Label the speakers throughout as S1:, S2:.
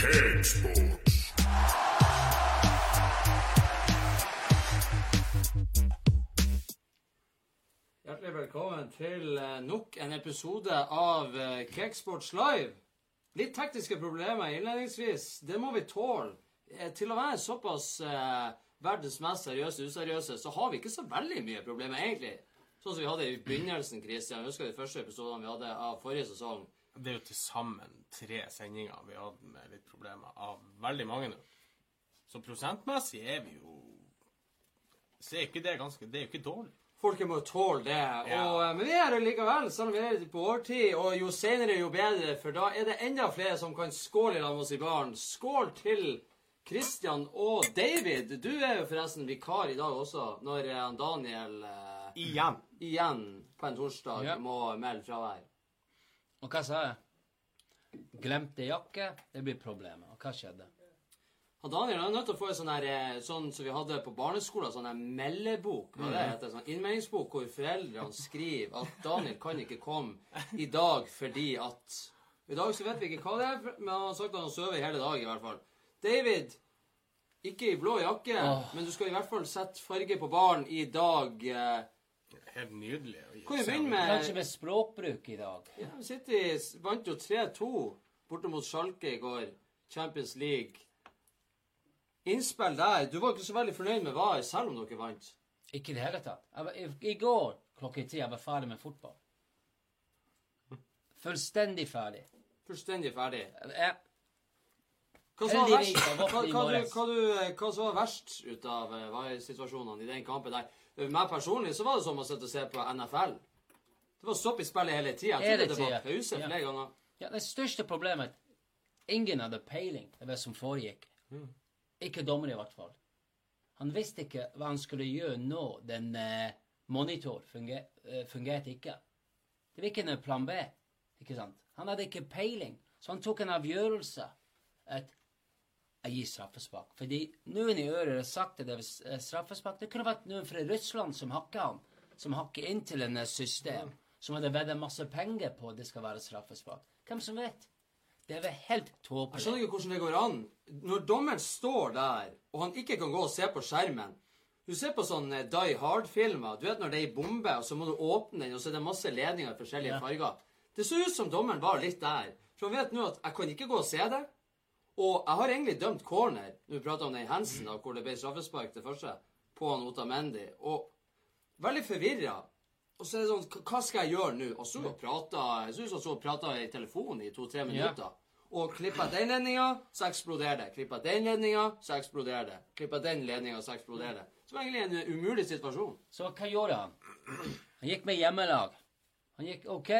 S1: Cakesports.
S2: Hjertelig velkommen til eh, nok en episode av eh, Cakesports Live. Litt tekniske problemer innledningsvis. Det må vi tåle. Eh, Til å være såpass eh, verdens mest seriøse useriøse, så har vi ikke så veldig mye problemer, egentlig. Sånn som vi hadde i begynnelsen, Christian. Husker de første episodene vi hadde av forrige sesong.
S3: Det er jo til sammen tre sendinger vi har hatt med litt problemer av veldig mange nå. Så prosentmessig er vi jo Så er ikke det ganske Det er jo ikke dårlig.
S2: Folket må tåle det.
S3: Ja.
S2: Og, eh, men vi er her likevel, selv om vi er på årtid. Og jo senere, jo bedre, for da er det enda flere som kan skåle i lag med oss i baren. Skål til Christian og David. Du er jo forresten vikar i dag også, når eh, Daniel eh,
S3: Igjen.
S2: igjen på en torsdag
S4: Ja.
S2: må melde fravær.
S4: Og hva sa jeg? Glemte jakke, det blir problemet. Og hva skjedde?
S2: Ja, Daniel er nødt til å få en sånn her, eh, sånn som vi hadde på barneskolen, sånn her meldebok. Hva det heter, sånn innmeldingsbok hvor foreldrene skriver at Daniel kan ikke komme i dag fordi at I dag så vet vi ikke hva det er, men han har sagt at han sover hele dag i hvert fall. David, ikke i blå jakke,
S4: oh.
S2: men du skal i hvert fall sette farge på baren i dag. eh,
S3: Helt nydelig.
S2: Kan vi begynne med
S4: Kanskje med språkbruk i dag.
S2: ja, City vant jo 3-2 borte mot Schalke i går. Champions League. Innspill der. Du var ikke så veldig fornøyd med VAR, selv om dere vant.
S4: Ikke i det hele tatt. Var, i, I går klokka ti jeg var ferdig med fotball. Fullstendig ferdig.
S2: Fullstendig ferdig.
S4: Ja.
S2: Hva som var verst,
S4: jeg
S2: hva, hva, hva, du, hva som var verst ut av eh, VAR-situasjonene i den kampen der? Meg personlig så var det som å sitte og se på NFL. Det var stopp i spillet hele tida. Trodde det var pause
S4: Ja.
S2: flere ganger.
S4: ja, det største problemet Ingen hadde peiling på hva som foregikk. Ikke dommer, i hvert fall. Han visste ikke hva han skulle gjøre nå den eh, monitor funger, eh, fungerte ikke. Det var ikke en plan B. ikke sant? Han hadde ikke peiling, så han tok en avgjørelse. At jeg gir straffespark. Fordi noen i øret har sagt at det er eh, straffespark. Det kunne vært noen fra Russland som hakker han. Som hakker inn til en eh, system. Som hadde vedda masse penger på at det skal være straffespark. Hvem som vet? Det er vel helt
S2: Jeg skjønner ikke hvordan det går an. Når dommeren står der, og han ikke kan gå og se på skjermen Du ser på sånne Die Hard-filmer. Du vet når det er ei bombe, og så må du åpne den, og så er det masse ledninger i forskjellige
S4: Ja.
S2: farger. Det så ut som dommeren var litt der. For han vet nå at jeg kan ikke gå og se det. Og jeg har egentlig dømt corner, når vi prater om den Hensen, da, hvor det ble straffespark til første, på han Otamendi. Og veldig forvirra. Og så er det sånn hva- skal jeg gjøre nå? Og så prata Jeg synes han prata i telefonen i to-tre minutter. Og klippa den ledninga, så eksploderer det. Klippa den ledninga, så eksploderer det. Klippa den ledninga, så eksploderer det. Så det var egentlig en umulig situasjon.
S4: Så hva gjorde han? Han gikk med hjemmelag. Han gikk OK.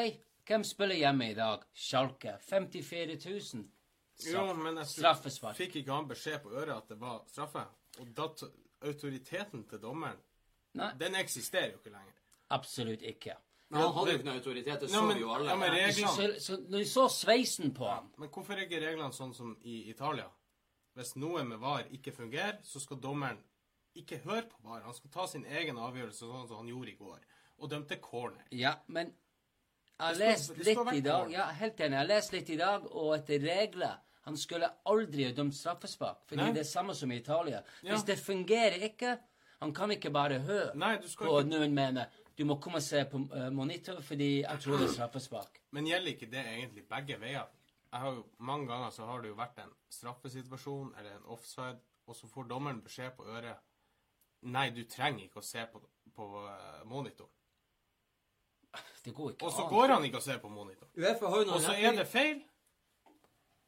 S4: Hvem spiller hjemme i dag? Sjalke. 54 000.
S3: Jo, men jeg
S4: Straffespark.
S3: fikk ikke han beskjed på øret at det var straffe. Og da autoriteten til dommeren,
S4: Nei,
S3: den eksisterer jo ikke lenger.
S4: absolutt ikke.
S2: Men han hadde jo ikke noe autoritet. Det så vi jo alle.
S3: ja, men reglene
S4: så, så, når vi så sveisen på han
S3: Men hvorfor er ikke reglene sånn som i Italia? Hvis noe med VAR ikke fungerer, så skal dommeren ikke høre på VAR. Han skal ta sin egen avgjørelse, sånn som han gjorde i går. Og dømte corner.
S4: Ja, men jeg har lest litt i dag. Ja, helt enig. Jeg har lest litt i dag, og etter regler Han skulle aldri ha dømt straffespark, fordi
S3: Nei.
S4: det er samme som i Italia.
S3: Ja.
S4: Hvis det fungerer ikke Han kan ikke bare høre
S3: Nei, du skal
S4: på
S3: ikke-
S4: noen mener du må komme og se på eh, monitor fordi jeg tror det er straffespark.
S3: Men gjelder ikke det egentlig begge veier? Jeg har jo, Mange ganger så har det jo vært en straffesituasjon eller en offside, og så får dommeren beskjed på øret Nei, du trenger ikke å se på, på monitoren. monitor.
S4: Det går ikke an.
S3: Og så går han ikke og ser på monitor.
S2: Uefa har jo
S3: Og så er det feil.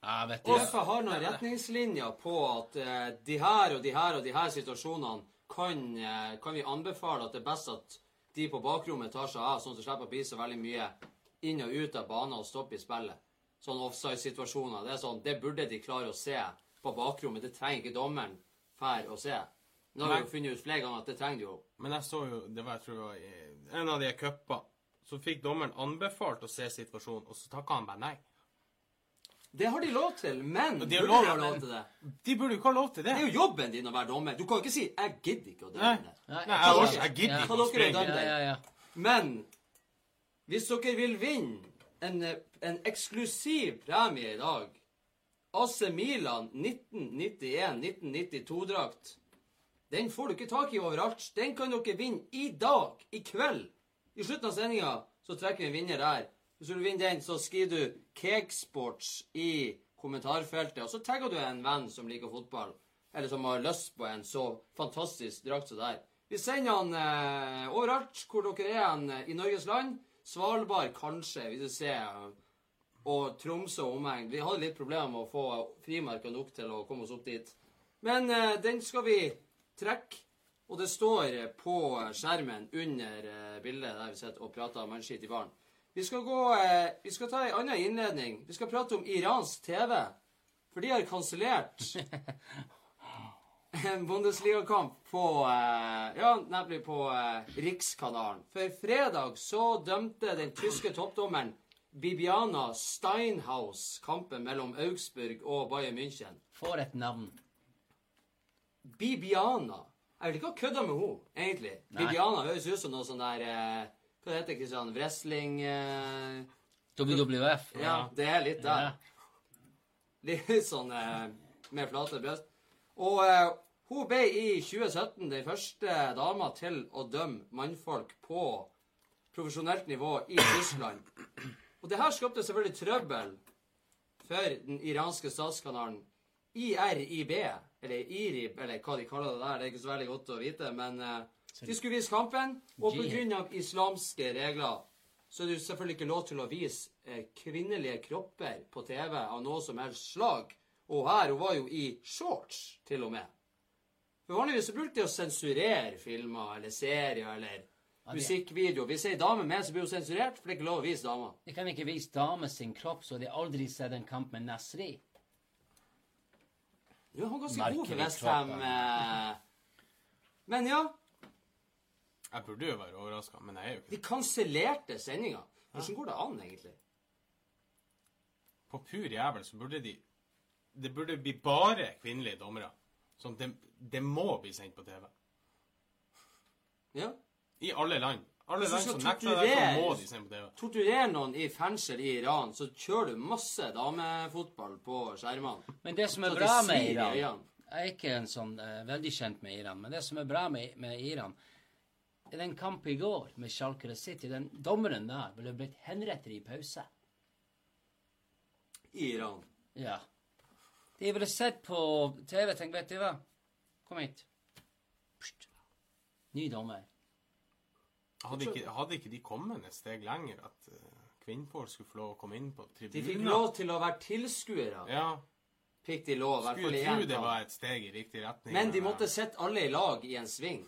S4: Ja, vet du.
S2: Uefa har noen retningslinjer på at uh, de her og de her og de her situasjonene kan, uh, kan vi anbefale at det er best at de på bakrommet tar seg av, sånn at det slipper å bli så veldig mye inn og ut av banen og stoppe i spillet. Sånne offside-situasjoner. Det er sånn, det burde de klare å se på bakrommet. Det trenger ikke dommeren fær å se. Nå har vi jo funnet ut flere ganger at det trenger de jo.
S3: Men jeg så jo Det var jeg tror det var en av de cupene. Så fikk dommeren anbefalt å se situasjonen, og så takka han bare nei.
S2: Det har de lov til, men
S3: de
S2: burde
S3: lov,
S2: de ha lov til det?
S3: De burde jo ikke ha lov til det.
S2: Det er jo jobben din å være dommer. Du kan jo ikke si 'jeg gidder ikke å dømme det'.
S4: Nei,
S3: Nei,
S4: jeg
S3: jeg, også, jeg gidder ikke å
S2: springe.
S4: Ja, ja, ja.
S2: Men hvis dere vil vinne en, en eksklusiv premie i dag AC Milan 1991-1992-drakt. Den får du ikke tak i overalt. Den kan dere vinne i dag, i kveld. I slutten av sendinga så trekker vi en vinner der. Hvis du vil vinne den, så skriver du Cakesports i kommentarfeltet, og så tagger du en venn som liker fotball, eller som har lyst på en så fantastisk drakt som det. Vi sender han eh, overalt hvor dere er han, eh, i Norges land. Svalbard kanskje, hvis du ser. Og Tromsø og omegn. Vi hadde litt problemer med å få frimerker nok til å komme oss opp dit. Men eh, den skal vi trekke. Og det står eh, på skjermen under eh, bildet der vi sitter og prater mannskitt i baren. Vi skal gå eh, Vi skal ta en annen innledning. Vi skal prate om iransk TV. For de har kansellert en Bundesligakamp på eh, Ja, nemlig på eh, Rikskanalen. For fredag så dømte den tyske toppdommeren Bibiana Steinhaus kampen mellom Augsburg og Bayern München.
S4: For et navn.
S2: Bibiana. Jeg vil ikke ha kødda med henne, egentlig.
S4: Nei.
S2: Bibiana høres ut som noe sånn der eh, Hva heter det, Kristian? Wrestling eh,
S4: WWF.
S2: Ja, det er litt der.
S4: Ja.
S2: Litt sånn eh, med flate bryst. Og eh, hun ble i 2017 den første dama til å dømme mannfolk på profesjonelt nivå i Tyskland. Og det her skapte selvfølgelig trøbbel for den iranske statskanalen IRIB, eller IRIB, eller hva de kaller det der. Det er ikke så veldig godt å vite, men eh, de skulle vise kampen, og pga. islamske regler så er det jo selvfølgelig ikke lov til å vise eh, kvinnelige kropper på TV av noe som helst slag. Og her, hun var jo i shorts, til og med. For Vanligvis så brukte de å sensurere filmer eller serier eller
S4: Ja,
S2: musikkvideoer. Hvis ei dame med, så blir hun sensurert, for det er ikke lov å vise damer.
S4: De kan ikke vise damer sin kropp, så de aldri sett en kamp med Nasri.
S2: Du, han er ganske god for
S4: Vestheim.
S2: Eh. Men ja,
S3: Jeg burde jo være overraska, men jeg er jo ikke
S2: de
S3: det.
S2: kansellerte sendinga. Hvordan går det an, egentlig?
S3: På pur jævel så burde de Det burde bli bare kvinnelige dommere. Sånn, det, det må bli sendt på TV.
S2: Ja.
S3: I alle land. Alle land som nekter det, så må de sende på TV.
S2: Torturerer noen i fengsel i Iran, så kjører du masse damefotball på skjermene.
S4: Men det som er bra med Iran. Jeg er ikke en sånn eh, veldig kjent med Iran, men det som er bra med, med Iran I den kampen i går med Schalke City, den dommeren der ville blitt henrettet i pause.
S2: I Iran.
S4: Ja. De ville sett på TV tenkt, vet du hva, kom hit. Pst. Ny dommer.
S3: Hadde ikke, hadde ikke de kommet et steg lenger, at uh, kvinnfolk skulle få lov å komme inn på tribunen?
S2: De fikk lov til å være tilskuere.
S3: Ja.
S2: Fikk de lov, i hvert fall
S3: Skulle tro det var et steg i riktig retning.
S2: Men de måtte sitte alle i lag i en sving.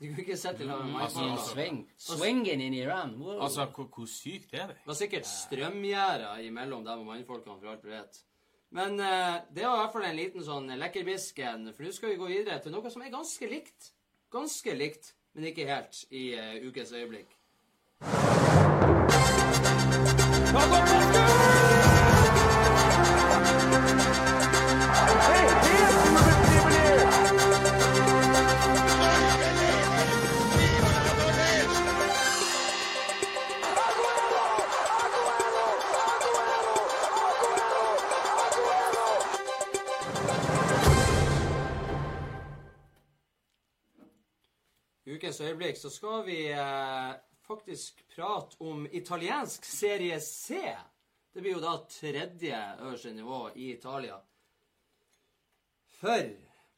S2: De kunne ikke sett i lag med
S3: Altså,
S4: I
S2: swing.
S4: sving. Swingen in Iran. Wow.
S3: Altså, hvor, hvor sykt er det?
S2: Det var sikkert strømgjerder imellom dem og mannfolkene, for alt vi vet. Men eh, det var i hvert fall en liten sånn lekkerbisken, for nå skal vi gå videre til noe som er ganske likt. Ganske likt, men ikke helt, i eh, ukens øyeblikk. Ukens øyeblikk så skal vi eh, faktisk prate om italiensk serie C. Det blir jo da tredje øverste nivå i Italia. For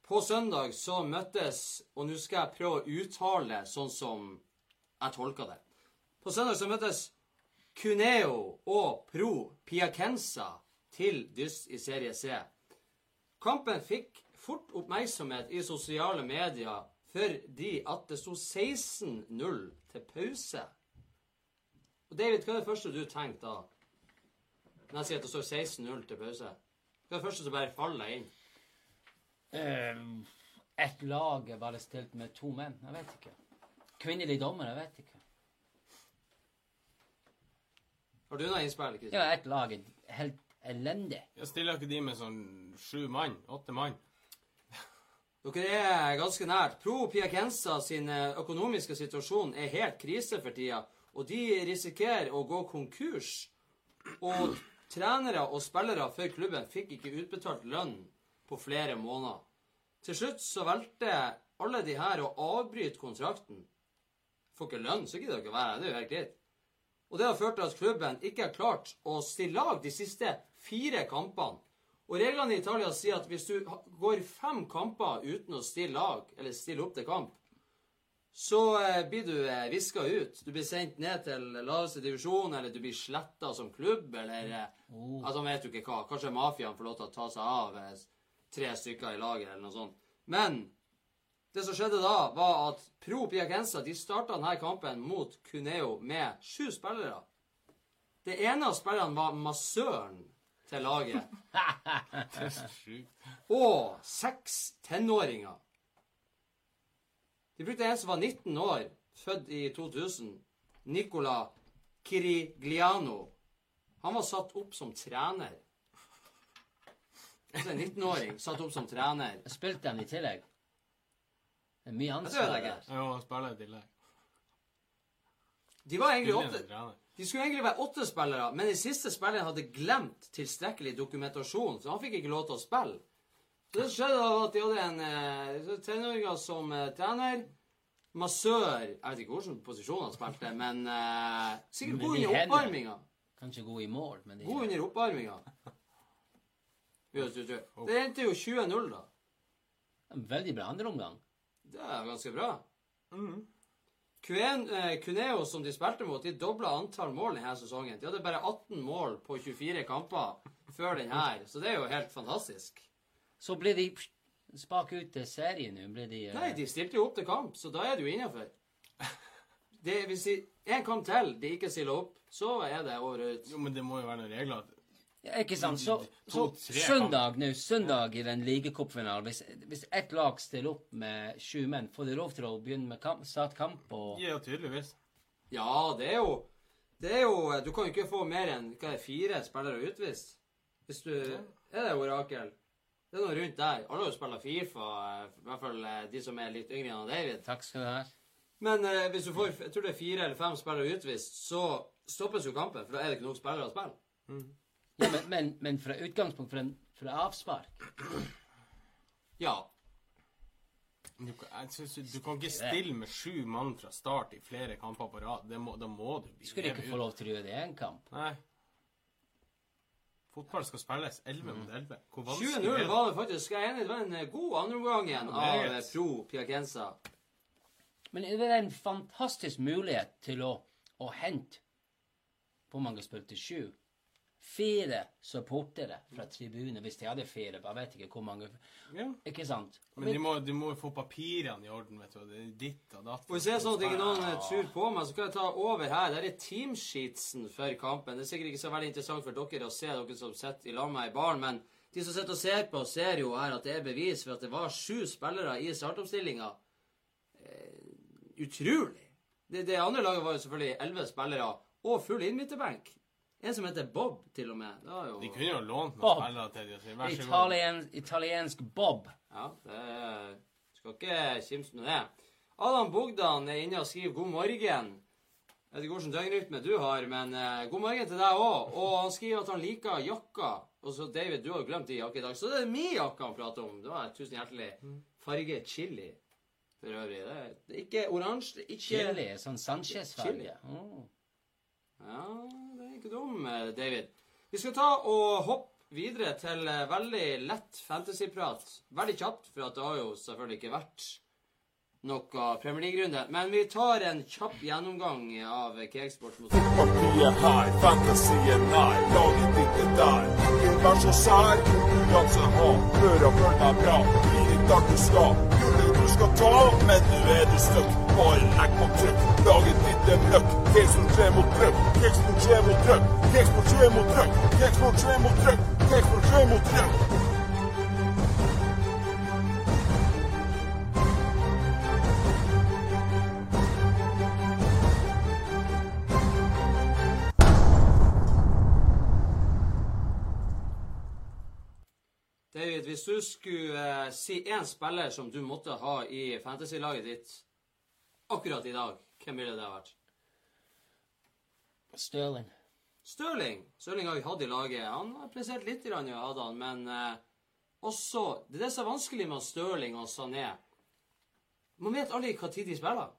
S2: på søndag så møttes Og nå skal jeg prøve å uttale sånn som jeg tolker det. På søndag så møttes Cuneo og Pro Piacenza til dyst i serie C. Kampen fikk fort oppmerksomhet i sosiale medier fordi at det sto 16-0 til pause. Og David, hva er det første du tenkte da? Når jeg sier at det står 16-0 til pause? Hva er det første som bare faller inn?
S4: Um, et lag er bare stilt med to menn. Jeg vet ikke. Kvinnelig dommer, jeg vet ikke.
S2: Har du noe innspill?
S4: Ja, et lag er helt elendig.
S3: Jeg stiller ikke de med sånn sju mann? Åtte mann?
S2: Dere er ganske nært. Pro Piacenza sin eh, økonomiske situasjon er helt krise for tida, og de risikerer å gå konkurs. Og trenere og spillere før klubben fikk ikke utbetalt lønn på flere måneder. Til slutt så valgte alle de her å avbryte kontrakten. Får ikke lønn, så gidder dere være her. Det er jo helt greit. Og det har ført til at klubben ikke har klart å stille lag de siste fire kampene. Og reglene i Italia sier at hvis du går fem kamper uten å stille lag, eller stille opp til kamp, så eh, blir du eh, viska ut. Du blir sendt ned til laveste divisjon, eller du blir sletta som klubb, eller eh,
S4: Oh.
S2: Altså, vet du ikke hva. Kanskje mafiaen får lov til å ta seg av tre stykker i laget, eller noe sånt. Men det som skjedde da, var at Pro Piacenza de starta denne kampen mot Cuneo med sju spillere. Det ene av spillerne var massøren til laget.
S3: Det er sjukt.
S2: Og seks tenåringer. De brukte en som var 19 år, født i 2000. Nicola Kirigliano. Han var satt opp som trener. Altså en 19-åring satt opp som trener.
S4: Spilte han i tillegg? Det er mye ansvar.
S3: Jo, han spiller i tillegg.
S2: De var egentlig
S3: opptatt.
S2: De skulle egentlig være åtte spillere, men den siste spilleren hadde glemt tilstrekkelig dokumentasjon, så han fikk ikke lov til å spille. Så det skjedde da at de hadde en eh, tenåringer som eh, trener. Massør Jeg vet ikke hvilken posisjon han spilte, men eh, sikkert god under oppvarminga.
S4: Kanskje god i mål, men de,
S2: God under oppvarminga. Jo, jo, jo. Det endte jo 20-0, da.
S4: en veldig bra andreomgang.
S2: Det er ganske bra. Eh, Cuneo, som de spilte mot, de dobla antall mål denne sesongen. De hadde bare 18 mål på 24 kamper før den her, så det er jo helt fantastisk.
S4: Så ble de spak ut til serien nå. Ble de uh...
S2: Nei, de stilte jo opp til kamp, så da er det jo innafor. Hvis én en kamp til de ikke stiller opp, så er det året ut.
S3: Jo, men det må jo være noen regler.
S4: Ja, Ikke sant? Så, så søndag nå, søndag i den ligacupfinalen, hvis, hvis ett lag stiller opp med sju menn, får de lov til å begynne med kamp, starte kamp og
S3: Ja, tydeligvis.
S2: Ja, det er jo Det er jo Du kan jo ikke få mer enn hva er fire spillere utvist. Hvis du Er det orakel? Det er noe rundt der. Alle har jo spilt Fifa, i hvert fall eh, de som er litt yngre enn David.
S4: Takk skal du ha.
S2: Men eh, hvis du får jeg tror det er fire eller fem spillere utvist, så stoppes jo kampen, for da er det ikke nok spillere å spille.
S4: Ja, men, men, men fra utgangspunkt fra, fra avspark
S2: Ja.
S3: Du, kan- jeg synes, du kan ikke stille med sju mann fra start i flere kamper på rad. Det må, da må du bli
S4: Skulle ikke få lov til å gjøre det i én kamp.
S3: Nei. Fotball skal spilles 11 mot 11. Hvor vanskelig
S2: 20-0
S3: er det?
S2: var det faktisk. Jeg er enig, det var en eh, god andreomgang igjen av eh, Pro Piacenza.
S4: Men det er en fantastisk mulighet til å, å hente Hvor mange spilte sju? Fire supportere fra tribunen, hvis de hadde fire. Jeg vet ikke hvor mange.
S3: Ja.
S4: Ikke sant?
S3: Men de må, de må jo få papirene i orden, vet du. Det er ditt og datt.
S2: Hvis det er sånn at ikke noen eh, tror på meg, så kan jeg ta over her. Der er teamsheetsen for kampen. Det er sikkert ikke så veldig interessant for dere å se, dere som sitter i lag med meg i baren, men de som sitter og ser på, ser jo her at det er bevis for at det var sju spillere i startoppstillinga. Eh, utrolig. Det, det andre laget var jo selvfølgelig elleve spillere og full innbytterbenk. En som heter Bob, til og med. Det var jo
S3: De kunne jo lånt
S4: Bob.
S3: noen spillere til dem. vær så god.
S4: Italien, italiensk Bob.
S2: Ja, det skal ikke kimse med det. Adam Bogdan er inne og skriver 'god morgen'. Jeg vet ikke hvilken døgnrytme du har, men uh, god morgen til deg òg. Og han skriver at han liker jakka. Og så David, du har jo glemt din jakke i dag. Så det er min jakke han prater om. Det var tusen hjertelig. Farge chili for øvrig. Det er, ikke oransje, ikke
S4: Chili, sånn Sanchez-farge. Oh.
S2: Ja, ikke dum, eh, David. Vi skal ta og hoppe videre til eh, veldig lett fantasyprat. Veldig kjapt, for det har jo selvfølgelig ikke vært noe Premier League-runde. Men vi tar en kjapp gjennomgang av Cakesports mot
S1: vær så sær, konkurranse ha, hør og følg deg bra. Blir alt du skal, du skal ta, men nå er du stuck. Bare legg på trykk, laget ditt er møkk. Keksport tre mot trykk, Keksport tre mot trykk. Keksport tre mot trykk, Keksport tre mot trykk. Keksport 3 mot trøkk.
S2: Hvis du skulle eh, si én spiller som du måtte ha i fantasy-laget ditt akkurat i dag, hvem ville det ha vært?
S4: Stirling.
S2: Stirling Stirling har vi hatt i laget. Han har prestert litt, grann, hadde han, men eh, også Det er det som er vanskelig med Stirling og Sané. Man vet aldri hva tid de spiller.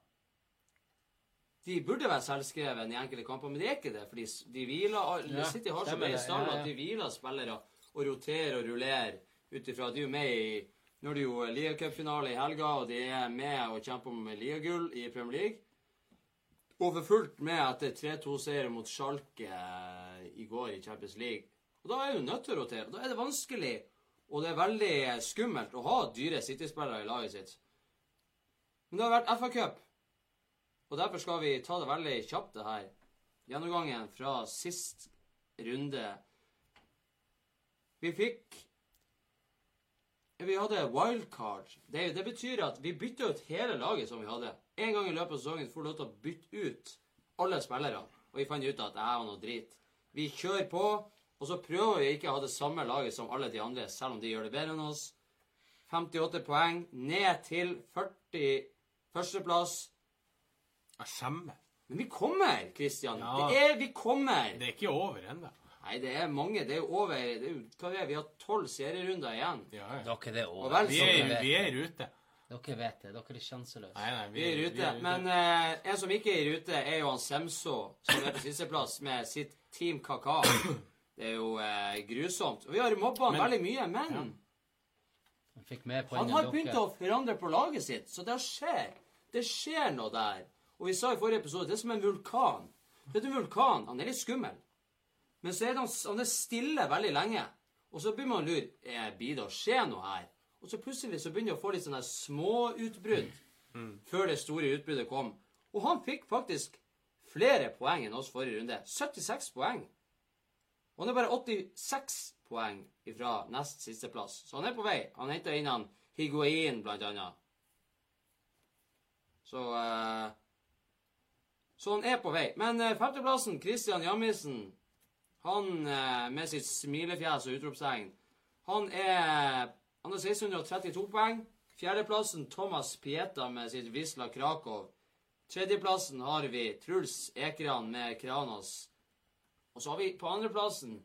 S2: De burde være selvskreven i enkelte kamper, men det er ikke det. For de, de hviler
S4: Ja,
S2: City har så mye
S4: i stallen
S2: at de hviler spillere og roterer og rullerer ut ifra at de er med i Nå er det jo ligacupfinale i helga, og de er med og kjemper om ligagull i Premier League. Og for fullt med etter 3-2-seier mot Schalke eh, i går i Champions League. Og Da er du nødt til å rotere. Da er det vanskelig, og det er veldig skummelt å ha dyre City-spillere i laget sitt. Men det har vært FA-cup, og derfor skal vi ta det veldig kjapt, det her. Gjennomgangen fra sist runde. Vi fikk Vi hadde wildcard. Det, det betyr at vi bytta ut hele laget som vi hadde. En gang i løpet av sesongen får du lov til å bytte ut alle spillere. Og vi fant ut at det her var noe drit. Vi kjører på, og så prøver vi ikke å ha det samme laget som alle de andre, selv om de gjør det bedre enn oss. 58 poeng, ned til 40 førsteplass.
S3: Jeg skjemmer.
S2: Men vi kommer, Kristian.
S3: Ja.
S2: Det er Vi kommer.
S3: Det er ikke over ennå.
S2: Nei, det er mange. Det er jo over det er jo, Hva er det? Vi har tolv serierunder igjen.
S3: Ja, ja.
S4: Dere det er
S2: Og
S4: over.
S2: vel
S3: Vi er, vi er i rute.
S4: Dere vet det. Dere er sjanseløse.
S3: Nei, nei,
S2: Vi er i rute. Men eh, en som ikke er i rute, er jo han Semso, som er på sisteplass med sitt Team Kaka. Det er jo eh, grusomt. Og vi har mobba han
S3: Men-
S2: veldig mye, men
S4: Han fikk mer
S2: han har begynt
S4: dere.
S2: å forandre på laget sitt, så det skjer. Det skjer noe der. Og vi sa i forrige episode det er som en vulkan. Vet du, en vulkan han er litt skummel. Men så er han, han er stille veldig lenge. Og så begynner man å lure eh, blir det å skje noe her. Og så plutselig så begynner jeg å få litt sånne småutbrudd før det store utbruddet kom. Og han fikk faktisk flere poeng enn oss forrige runde. 76 poeng. Og han er bare 86 poeng fra nest siste plass. Så han er på vei. Han henta inn han Higuain, blant annet. Så uh, Så han er på vei. Men eh, femteplassen, Christian Jammisen, han eh, med sitt smilefjes og utropstegn, han er Han har 632 poeng. Fjerdeplassen Thomas Pieta med sitt Wisla Krakow. Tredjeplassen har vi Truls Ekran med Kranos. Og så har vi på andreplassen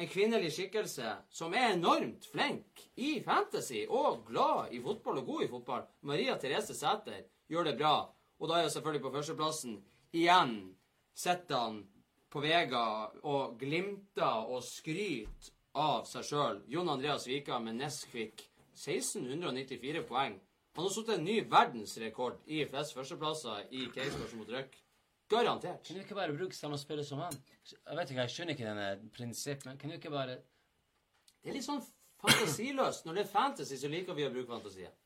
S2: en kvinnelig skikkelse som er enormt flink i fantasy og glad i fotball og god i fotball. Maria Therese Sæter gjør det bra. Og da er jeg selvfølgelig på førsteplassen. Igjen sitter han på Vega og glimter og skryter av seg sjøl. Jon Andreas Vika med Nesquik. 1694 poeng. Han har satt en ny verdensrekord i flest førsteplasser i Keisers mot Røk. Garantert.
S4: Kan du ikke bare bruke samme spiller som han? Jeg vet ikke, jeg skjønner ikke denne prinsippet, men kan du ikke bare
S2: Det er litt sånn fantasiløst. Når det er fantasy, så liker vi å bruke fantasien.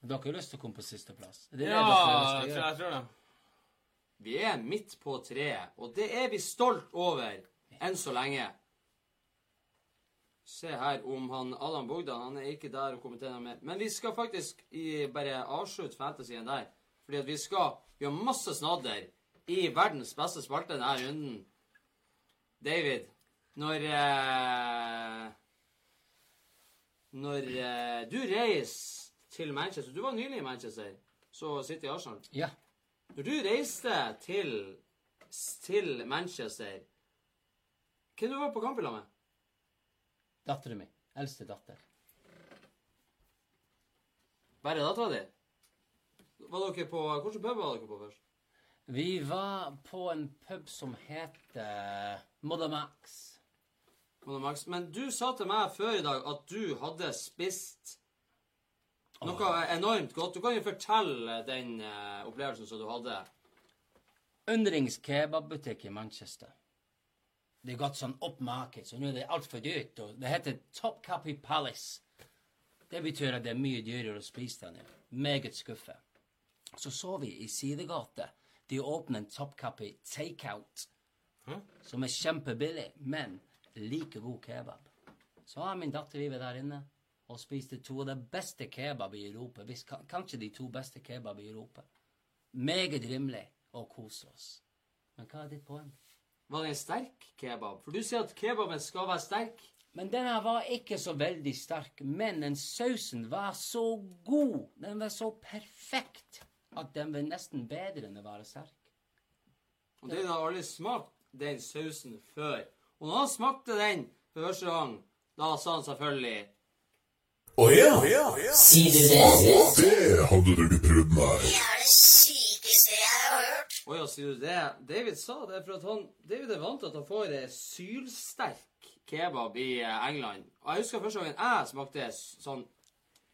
S4: Dere har lyst til å komme på sisteplass? Det det
S3: Ja, jeg tror det.
S2: Vi er midt på treet, og det er vi stolt over enn så lenge. Se her om han Allan Bogdan Han er ikke der og kommenterer mer. Men vi skal faktisk i, bare avslutte fantasyen der. Fordi at vi skal Vi har masse snadder i verdens beste spalte denne runden. David, når eh, Når eh, du reiser til Manchester Du var nylig i Manchester, så sitter i Arsenal.
S4: Ja.
S2: Når du reiste til, til Manchester Hvem du var på kamp med?
S4: Dattera mi. Eldste datter.
S2: Bare dattera di? Var dere på, Hvilken pub var dere på først?
S4: Vi var på en pub som heter
S2: Modamax. Modamax. Men du sa til meg før i dag at du hadde spist noe enormt godt. Du kan jo fortelle den uh, opplevelsen som du hadde.
S4: Undrings kebabbutikk i Manchester. Det har gått sånn opp marked, så nå er det altfor dyrt. Og det heter Topkapi Palace. Det betyr at det er mye dyrere å spise der nede. Meget skuffet. Så så vi i sidegate de åpner en Topkapi takeout, som er kjempebillig, men like god kebab. Så har min datter livet der inne og spiste to av de beste kebab i Europa. Hvis, kanskje de to beste kebab i Europa. Meget rimelig og kose oss. Men hva er ditt poeng?
S2: Var det en sterk kebab? For du sier at kebaben skal være sterk.
S4: Men denne var ikke så veldig sterk, men den sausen var så god. Den var så perfekt at den var nesten bedre enn å være sterk.
S2: Og den har aldri smakt den sausen før. Og når han smakte den første gang, da sa han selvfølgelig
S1: Å ja?
S5: Sier du det?
S1: Det hadde du ikke prøvd, nei.
S5: Det er det sykeste jeg har hørt.
S2: Å ja, sier du det? David sa det for at han David er vant til at han får eh, sylsterk kebab i eh, England. Og jeg husker første gangen jeg smakte sånn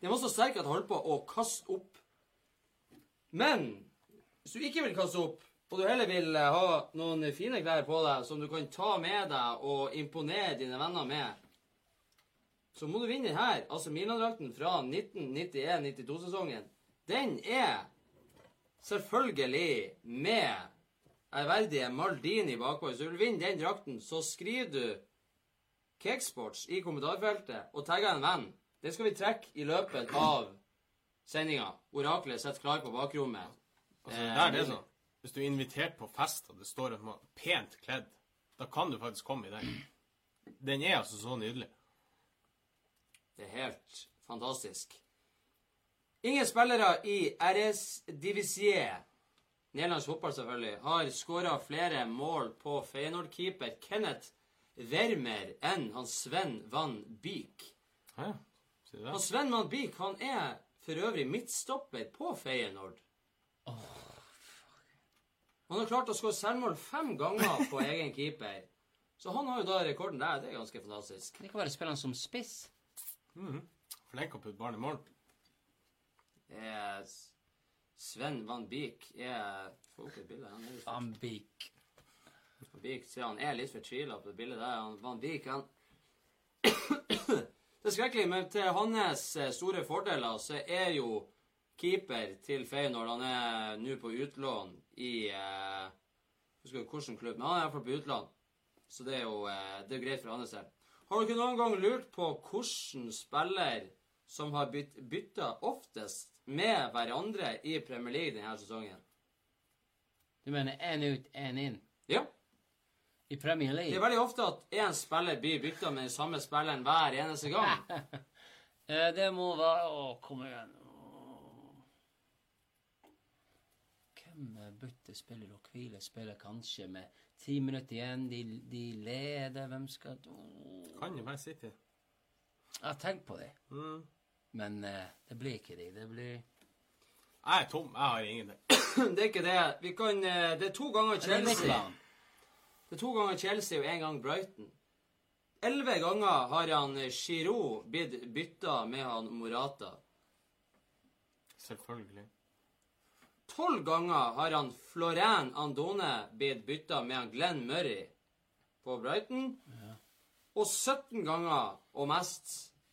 S2: Den var så sterk at jeg holdt på å kaste opp. Men hvis du ikke vil kaste opp, og du heller vil eh, ha noen fine klær på deg som du kan ta med deg og imponere dine venner med, så må du vinne den her. Altså Milan-drakten fra 1991-92-sesongen. Den er selvfølgelig med ærverdige Maldini bakpå. Hvis du vil vinne den drakten, så skriver du Cakesports i kommentarfeltet og tagger en venn. Det skal vi trekke i løpet av sendinga. Oraklet sitter klar på bakrommet.
S3: Altså, det er det sånn. Hvis du er invitert på fest, og det står at man er pent kledd, da kan du faktisk komme i den. Den er altså så nydelig.
S2: Det er helt fantastisk. Ingen spillere i RS Divisier, nederlandsk fotball selvfølgelig, har skåra flere mål på Feyenoord-keeper Kenneth Wermer enn han Sven Van Beek.
S3: Hæ?
S2: Han? Sven Van Beek han er for øvrig midtstopper på Feyenoord. Han har klart å skåre selvmål fem ganger på egen keeper. Så han har jo da rekorden der. Det er ganske fantastisk.
S4: Det kan være han som spiss.
S3: Flink å putte barn i mål.
S2: Det er Sven Van Beek er Få opp et bilde. Han er
S4: Van Beek.
S2: Van Beek ser han er litt fortvila på det bildet der. Han, Van Beek, han Det er skrekkelig, men til hans eh, store fordeler så er jo keeper til Feyenoord Han er nå på utlån i eh, husker ikke hvilken klubb, men han er iallfall på utlån. Så det er jo eh, det er greit for hans del. Har du ikke noen gang lurt på hvilken spiller som har bytt, bytta oftest med hverandre i Premier League denne sesongen?
S4: Du mener én ut, én inn?
S2: Ja.
S4: I Premier League?
S2: Det er veldig ofte at én spiller blir bytta med den samme spilleren hver eneste gang.
S4: Eh, det må være Å, kom igjen. Hvem bytter spiller og hviler spiller kanskje med ti minutter igjen? De, de leder. Hvem skal Åh.
S3: Kan jo være City.
S4: Jeg har tenkt på det,
S3: Mm.
S4: men eh, det blir ikke de. Det blir
S3: Jeg er tom. Jeg har ingenting.
S2: Det er ikke det. Vi kan, eh, det er to ganger
S4: Det er
S2: Chelsea. Det er to ganger Chelsea og én gang Brighton. Elleve ganger har han eh, Giroud blitt bytta med han Morata.
S3: Selvfølgelig.
S2: Tolv ganger har han Florent Andone blitt bytta med han Glenn Murray på Brighton. Og 17 ganger og mest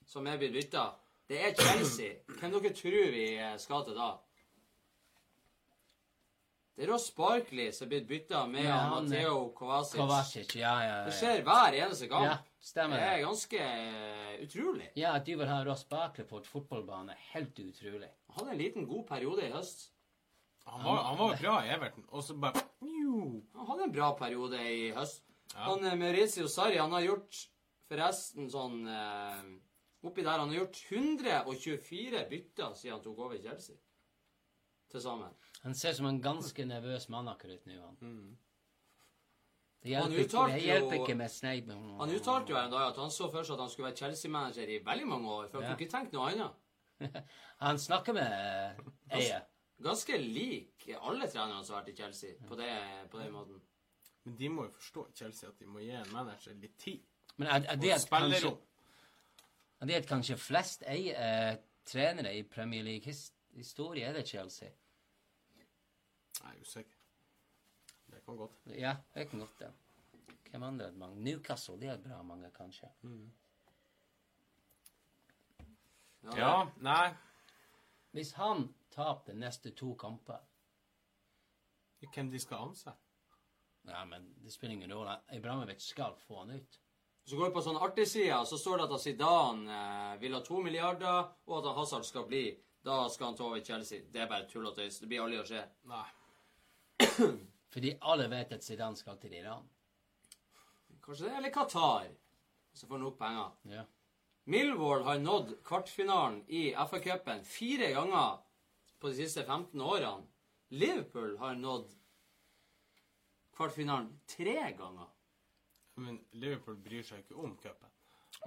S2: som er blitt bytta, det er Chelsea. Hvem dere tror vi skal til da? Det er Ross Barkley som er blitt bytta med
S4: Ja, er-
S2: Matteo Kovacic.
S4: Kovacic, ja, ja,
S2: Det skjer hver eneste gang.
S4: Ja, stemmer
S2: det er ganske eh, utrolig.
S4: Ja, at de vil ha Ross Barkley på et fotballbane, helt utrolig.
S2: Han hadde en liten god periode i høst.
S3: Han var, han var bra i Everton, og så bare
S2: Han hadde en bra periode i høst.
S3: Ja.
S2: Han eh, Maurizio Sarri han har gjort forresten sånn eh, Oppi der han har gjort 124 bytter siden han tok over Chelsea. Til sammen.
S4: Han ser som en ganske nervøs mann akkurat nå. Han.
S3: Mm.
S4: Det hjelper, ikke, det hjelper
S2: jo-
S4: ikke med Sneid.
S2: Han uttalte jo en dag at han så for seg at han skulle være Chelsea-manager i veldig mange år. For han
S4: Ja.
S2: kunne ikke tenkt noe annet.
S4: Han snakker med Eier Eie.
S2: Ganske lik alle trenerne som har vært i Chelsea på, det, på den måten.
S3: Men de må jo forstå Chelsea at de må gi en manager litt tid.
S4: Men er, er, det at kanskje, er det at kanskje flest eier, eh, trenere i Premier League-historie, er det Chelsea?
S3: Jeg er usikker. Det kan godt.
S4: Ja, det kan godt det. Hvem andre er det mange? Newcastle, det er bra mange, kanskje.
S3: Ja, nei.
S4: Hvis han taper de neste to kamper
S3: Hvem de skal ansette?
S4: Ja, men det spiller ingen rolle. Ibramovic skal få han ut.
S2: Så går vi på sånn artig side, så står det at Zidane eh, vil ha to milliarder, og at Hazard skal bli. Da skal han ta over Chelsea. Det er bare tull og tøys. Det blir aldri å skje.
S3: Nei.
S4: Fordi alle vet at Zidane skal til Iran.
S2: Kanskje det, eller Qatar. Så får han nok penger.
S4: Ja.
S2: Millwall har nådd kvartfinalen i FA-cupen fire ganger på de siste 15 årene. Liverpool har nådd kvartfinalen tre ganger
S3: Men Liverpool bryr seg ikke om cupen.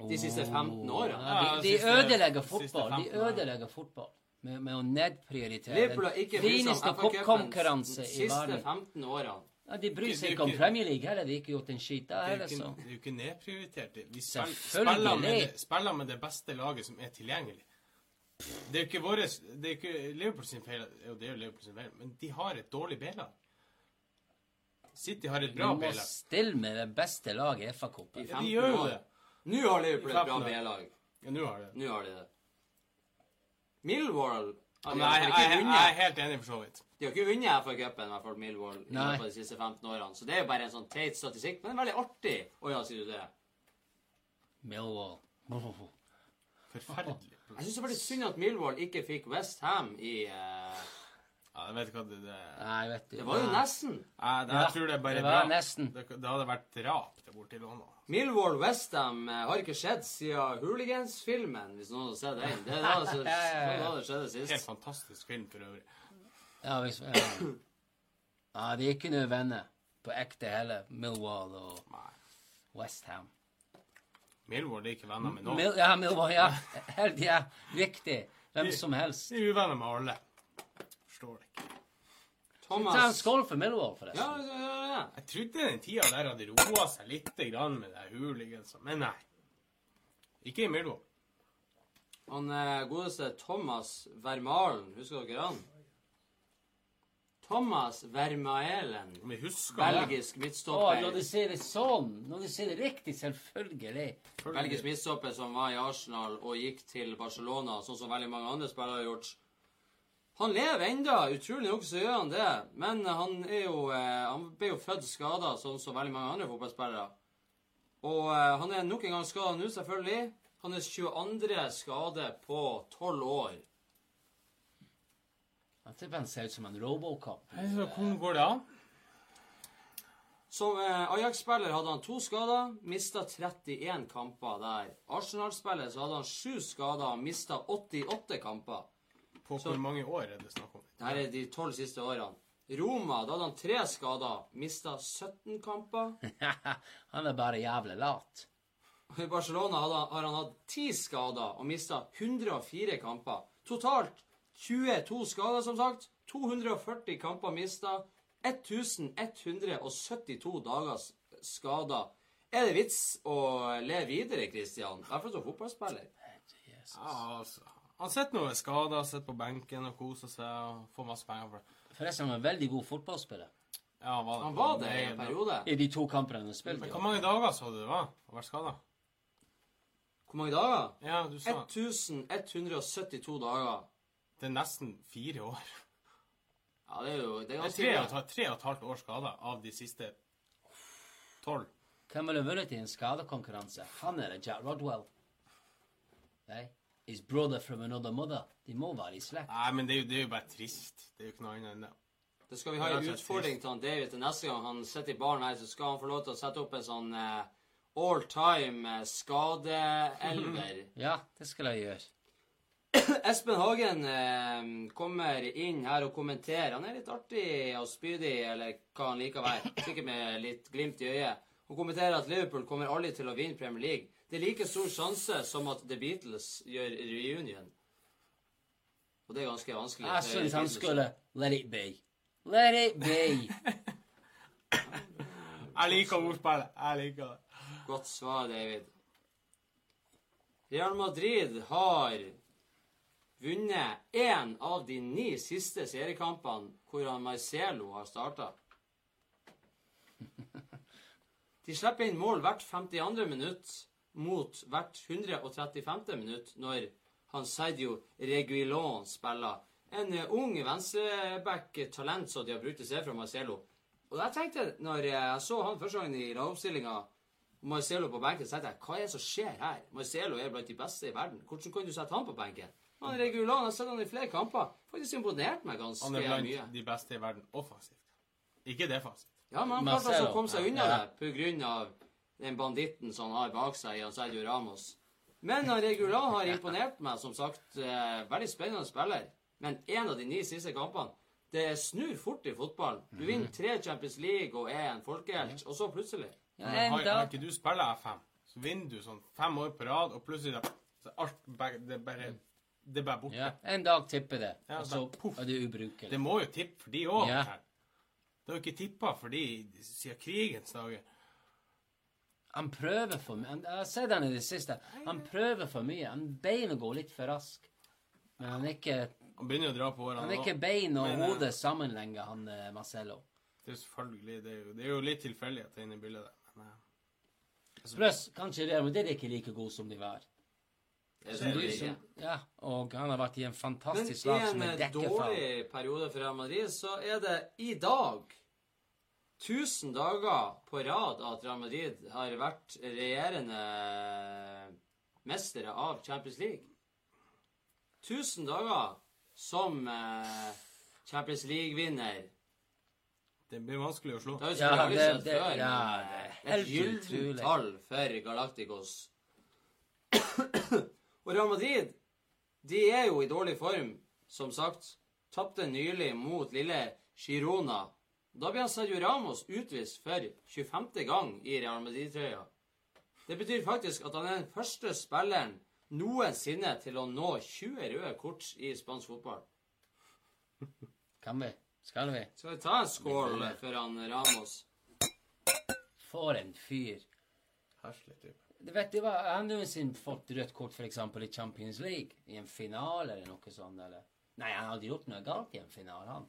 S2: de siste 15 årene.
S4: Ja, de, de ødelegger fotball. De ødelegger fotball med, med å nedprioritere
S2: Liverpool har ikke brydd seg
S4: fineste
S2: om FA-cupen
S4: cupkonkurranse
S2: de
S4: i
S2: siste
S4: verden.
S2: 15 årene.
S4: Ja, de bryr seg ikke om Premier League heller. De har ikke gjort en skit der
S3: er
S4: heller,
S3: ikke, det er jo ikke nedprioritert. Vi spiller, spiller, med det, spiller med det beste laget som er tilgjengelig. Det er jo ikke våres, det er ikke Liverpool sin feil, jo, det er jo Liverpool sin feil, men de har et dårlig B-lag. City har et bra B-lag.
S4: Du må stille med det beste laget i FA-cupen.
S3: Ja, de gjør jo det.
S2: Nå har Liverpool et bra B-lag.
S3: Ja, nå har de det.
S2: Nå har de det. Millwall har
S3: Men jeg, jeg, jeg, er helt enig, for så vidt.
S2: De har ikke vunnet FA-cupen, i hvert fall Millwall, i løpet av de siste 15 årene. Så det er jo bare en sånn teit statistikk, men det er veldig artig. Å ja, sier du det?
S4: Millwall.
S3: Forferdelig.
S2: Jeg syns det var litt synd at Millwall ikke fikk West Ham i eh,
S3: Ja, jeg vet ikke hva det, det
S4: Nei, vet ikke.
S2: Det var jo nesten.
S3: jeg, jeg tror det er bare
S4: det var
S3: drap.
S4: nesten.
S3: Det, det hadde vært drap der borte i London.
S2: Millwall Westham har ikke skjedd siden Hooligans-filmen, hvis noen har sett den. Det er da det,
S4: Ja, ja, ja.
S2: det, skjedde sist.
S3: Helt fantastisk film for øvrig.
S4: Ja, hvis, ja. ja, de er ikke noe venner på ekte heller. Millwall og. Westham.
S3: Millwall er ikke venner med noen.
S4: Mil, ja, Millwall, ja. Helt, ja. Viktig. Hvem som helst.
S3: De er uvenner med alle. Forstår det ikke.
S4: Ta en
S2: Thomas
S4: skål for Millwall, forresten.
S2: ja, ja, ja.
S3: Jeg trodde den tida der hadde roa seg litt grann med det hooligansa, men nei. Ikke i Millwall.
S2: Han eh, godeste Thomas Vermalen, husker dere han? Thomas Vermaelen.
S3: Vi husker
S2: Belgisk
S4: Å,
S2: midtstopper.
S4: når du sier det sånn, når du sier det riktig, selvfølgelig.
S2: Belgisk midtstopper som var i Arsenal og gikk til Barcelona, sånn som veldig mange andre spillere har gjort. Han lever enda, utrolig nok så gjør han det. Men han er jo eh, Han ble jo født skada, sånn som veldig mange andre fotballspillere. Og eh, han er nok en gang skada nå, selvfølgelig. Hans 22. skade på 12 år.
S4: Jeg tipper han ser ut som en Robocop.
S3: Hvordan går det an?
S2: Som eh, Ajax-spiller hadde han to skader, mista 31 kamper der. Arsenal-spiller så hadde han sju skader mista 88 kamper.
S3: På
S2: Så-
S3: hvor mange år er det snakk om?
S2: Det her er de tolv siste årene. Roma, da hadde han tre skader, mista 17 kamper.
S4: han er bare jævlig lat.
S2: I Barcelona hadde, har han hatt ti skader og mista 104 kamper. Totalt 22 skader, som sagt. 240 kamper mista. 1172 dagers skader. Er det vits å le videre, Christian? I hvert fall som fotballspiller.
S4: Jesus.
S3: Ja, altså. Han sitter nå skada, sitter på benken og koser seg og får masse penger for det.
S4: Forresten, han var en veldig god fotballspiller.
S3: Ja, han var,
S2: Han var det i en periode.
S4: I de to kampene han spilte.
S3: Men hvor mange dager så du det var å være skada?
S2: Hvor mange dager?
S3: Ja, du sa
S2: 1172 dager.
S3: det er nesten fire år.
S2: Ja, det er jo det er
S3: Det er tre og, tre og et halvt år skada av de siste tolv.
S4: Hvem ville vunnet i en skadekonkurranse? Han eller Jack Rodwell? Nei. His brother from another mother. De må være i slekt.
S3: Nei, men det er, jo, det er jo bare trist. Det er jo ikke noe annet enn det.
S2: Da skal vi ha en
S3: slett
S2: utfordring til han David til neste gang han sitter i baren her, så skal han få lov til å sette opp en sånn uh, all time eh, skadeelver.
S4: Ja, det skal jeg gjøre.
S2: Espen Hagen uh, kommer inn her og kommenterer. Han er litt artig og spydig, eller hva han liker å være. Sikkert med litt glimt i øyet. Han kommenterer at Liverpool kommer aldri til å vinne Premier League. Det er like stor sjanse som at The Beatles gjør reunion. Og det er ganske vanskelig.
S4: Jeg syns han skulle let it be. Let it be.
S3: Jeg liker ordspillet. Jeg liker det.
S2: Godt svar, David. Real Madrid har vunnet én av de ni siste seriekampene hvor Marcelo har starta. De slipper inn mål hvert 52. minutt mot hvert 135. minutt når han Sergio Reguilon spiller. En eh, ung venstreback-talent som de har brukt til seg fra Marcelo. Og jeg tenkte, når jeg så han første gangen i lagoppstillinga, Marcelo på benken, så tenkte jeg hva er det som skjer her? Marcelo er blant de beste i verden. Hvordan kan du sette han på benken? Han Regulan, jeg har sett han i flere kamper. Faktisk imponert meg ganske mye.
S3: Han er blant
S2: mye.
S3: de beste i verden offensivt. Ikke defensivt.
S2: Ja, men han klarte altså å komme seg
S4: ja.
S2: unna
S4: Ja.
S2: det på grunn av den banditten som han har bak seg i Sergio Ramos. Men Regula har imponert meg, som sagt. Eh, veldig spennende spiller. Men en av de ni siste kampene det snur fort i fotball. Du vinner tre Champions League og er en folkehelt, og så plutselig
S4: Ja,
S3: Men har, har ikke du spilla F5, så vinner du sånn fem år på rad, og plutselig så alt det bare Det er bare borte.
S4: ja, En dag tipper det,
S3: Ja,
S4: og så
S3: poff.
S4: er
S3: Det
S4: ubrukelig.
S3: Det må jo tippe for de òg.
S4: Ja.
S3: Det har jo ikke tippa for de siden krigens dager.
S4: Han prøver for mye. Jeg har sett han i det siste. Han prøver for mye. Han beina går litt for rask. Men han er ikke,
S3: Han begynner å dra på årene.
S4: han er ikke bein og
S3: Men,
S4: sammen lenger han eh, Marcello.
S3: Det er selvfølgelig det er jo, det er jo litt tilfeldighet inne i bildet der. Men, eh,
S4: kanskje det, men det er ikke like god som de var. Som du, som, ja, og han har vært i en fantastisk lag som er dekket fra.
S2: Men i en dårlig periode for Real Madrid, så er det i dag 1000 dager på rad at Real Madrid har vært regjerende mestere av Champions League. 1000 dager som eh, Champions League-vinner.
S3: det blir vanskelig å slå.
S2: Det har jo
S4: Ja,
S2: selvfølgelig
S4: det- det-
S2: før.
S4: ja, det er helt
S2: et gyllent tall for Galacticos. Og Real Madrid, de er jo i dårlig form, som sagt. Tapte nylig mot lille Girona. Da blir han Sergio Ramos utvist for 25. gang i Real Madrid-trøya. Det betyr faktisk at han er den første spilleren noensinne til å nå 20 røde kort i spansk fotball.
S4: Kan vi? Skal vi?
S2: Skal vi ta en skål for han Ramos?
S4: For en fyr.
S3: Herselig type.
S4: Du vet, det var, Han noensinne fått rødt kort eksempel i Champions League? I en finale eller noe sånt? eller? Nei, han hadde gjort noe galt i en finale, han.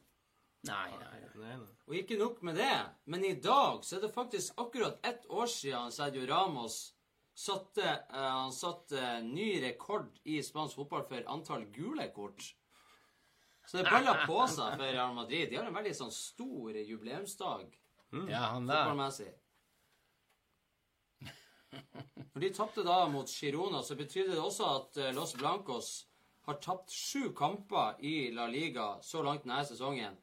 S4: Nei, nei, nei.
S2: Og ikke nok med det, men i dag så er det faktisk akkurat ett år siden Sergio Ramos satte, uh, han satte ny rekord i spansk fotball for antall gule kort. Så det baller på seg for Real Madrid. De har en veldig sånn stor jubileumsdag
S4: Ja, han der.
S2: fotballmessig. Når de tapte da mot Girona, så betydde det også at eh, Los Blancos har tapt sju kamper i La Liga så langt denne sesongen.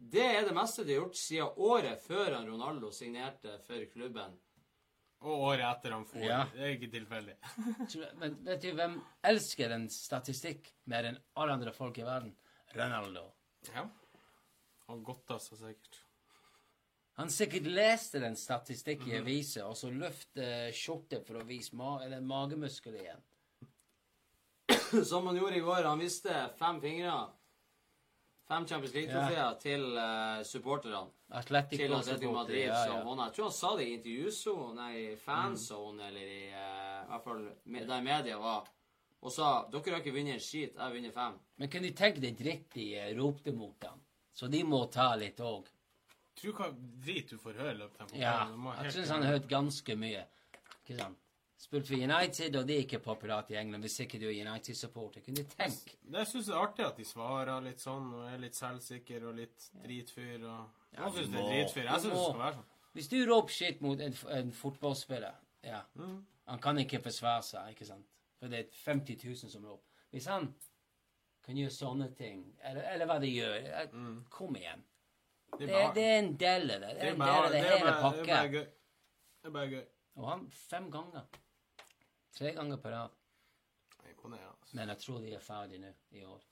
S2: Det er det meste de har gjort siden året før han Ronaldo signerte for klubben.
S3: Og året etter han for.
S4: Ja.
S3: Det er ikke tilfeldig.
S4: Men vet du hvem elsker en statistikk mer enn alle andre folk i verden? Ronaldo.
S3: Ja. Han godta seg sikkert.
S4: Han sikkert leste den statistikken i avisa, og så løfte skjorte for å vise ma eller magemuskler igjen.
S2: Som han gjorde i går. Han viste fem fingre. Fem Champions League-trofeer til uh, supporterne.
S4: Atletico
S2: Til Atletico Madrid
S4: ja,
S2: som
S4: ja.
S2: Jeg tror han sa det i intervjusone, nei, i fanzone, eller i uh, hvert fall me- der media var. Og sa dere har ikke vunnet en skit, jeg har vunnet fem.
S4: Men kunne du tenke deg dritt de eh, ropte mot ham? Så de må ta litt òg.
S3: Tror hva drit du får høre i løpet av
S4: Ja,
S3: Det må
S4: jeg
S3: helt-
S4: syns han har hørt ganske mye. Ikke sant? Spilt for United, og det er ikke populært i England hvis ikke du er United-supporter. Kunne du tenke
S3: Jeg syns det er artig at de svarer litt sånn, og er litt selvsikker og litt dritfyr. og...
S4: Ja,
S3: jeg syns det er dritfyr. Jeg syns det skal være sånn.
S4: Hvis du roper shit mot en, en fotballspiller Ja. Han kan ikke forsvare seg, ikke sant? For det er 50 000 som roper. Hvis han kan gjøre sånne ting, eller, eller hva de gjør mm. Kom igjen.
S3: Det
S4: Det, det er en del av det. Det
S3: det
S4: er en del av det
S3: det
S4: hele pakka.
S3: Det er bare gøy.
S4: Og han fem ganger. Tre ganger på rad.
S3: Imponerende. altså.
S4: Men jeg tror de er ferdige nå i år.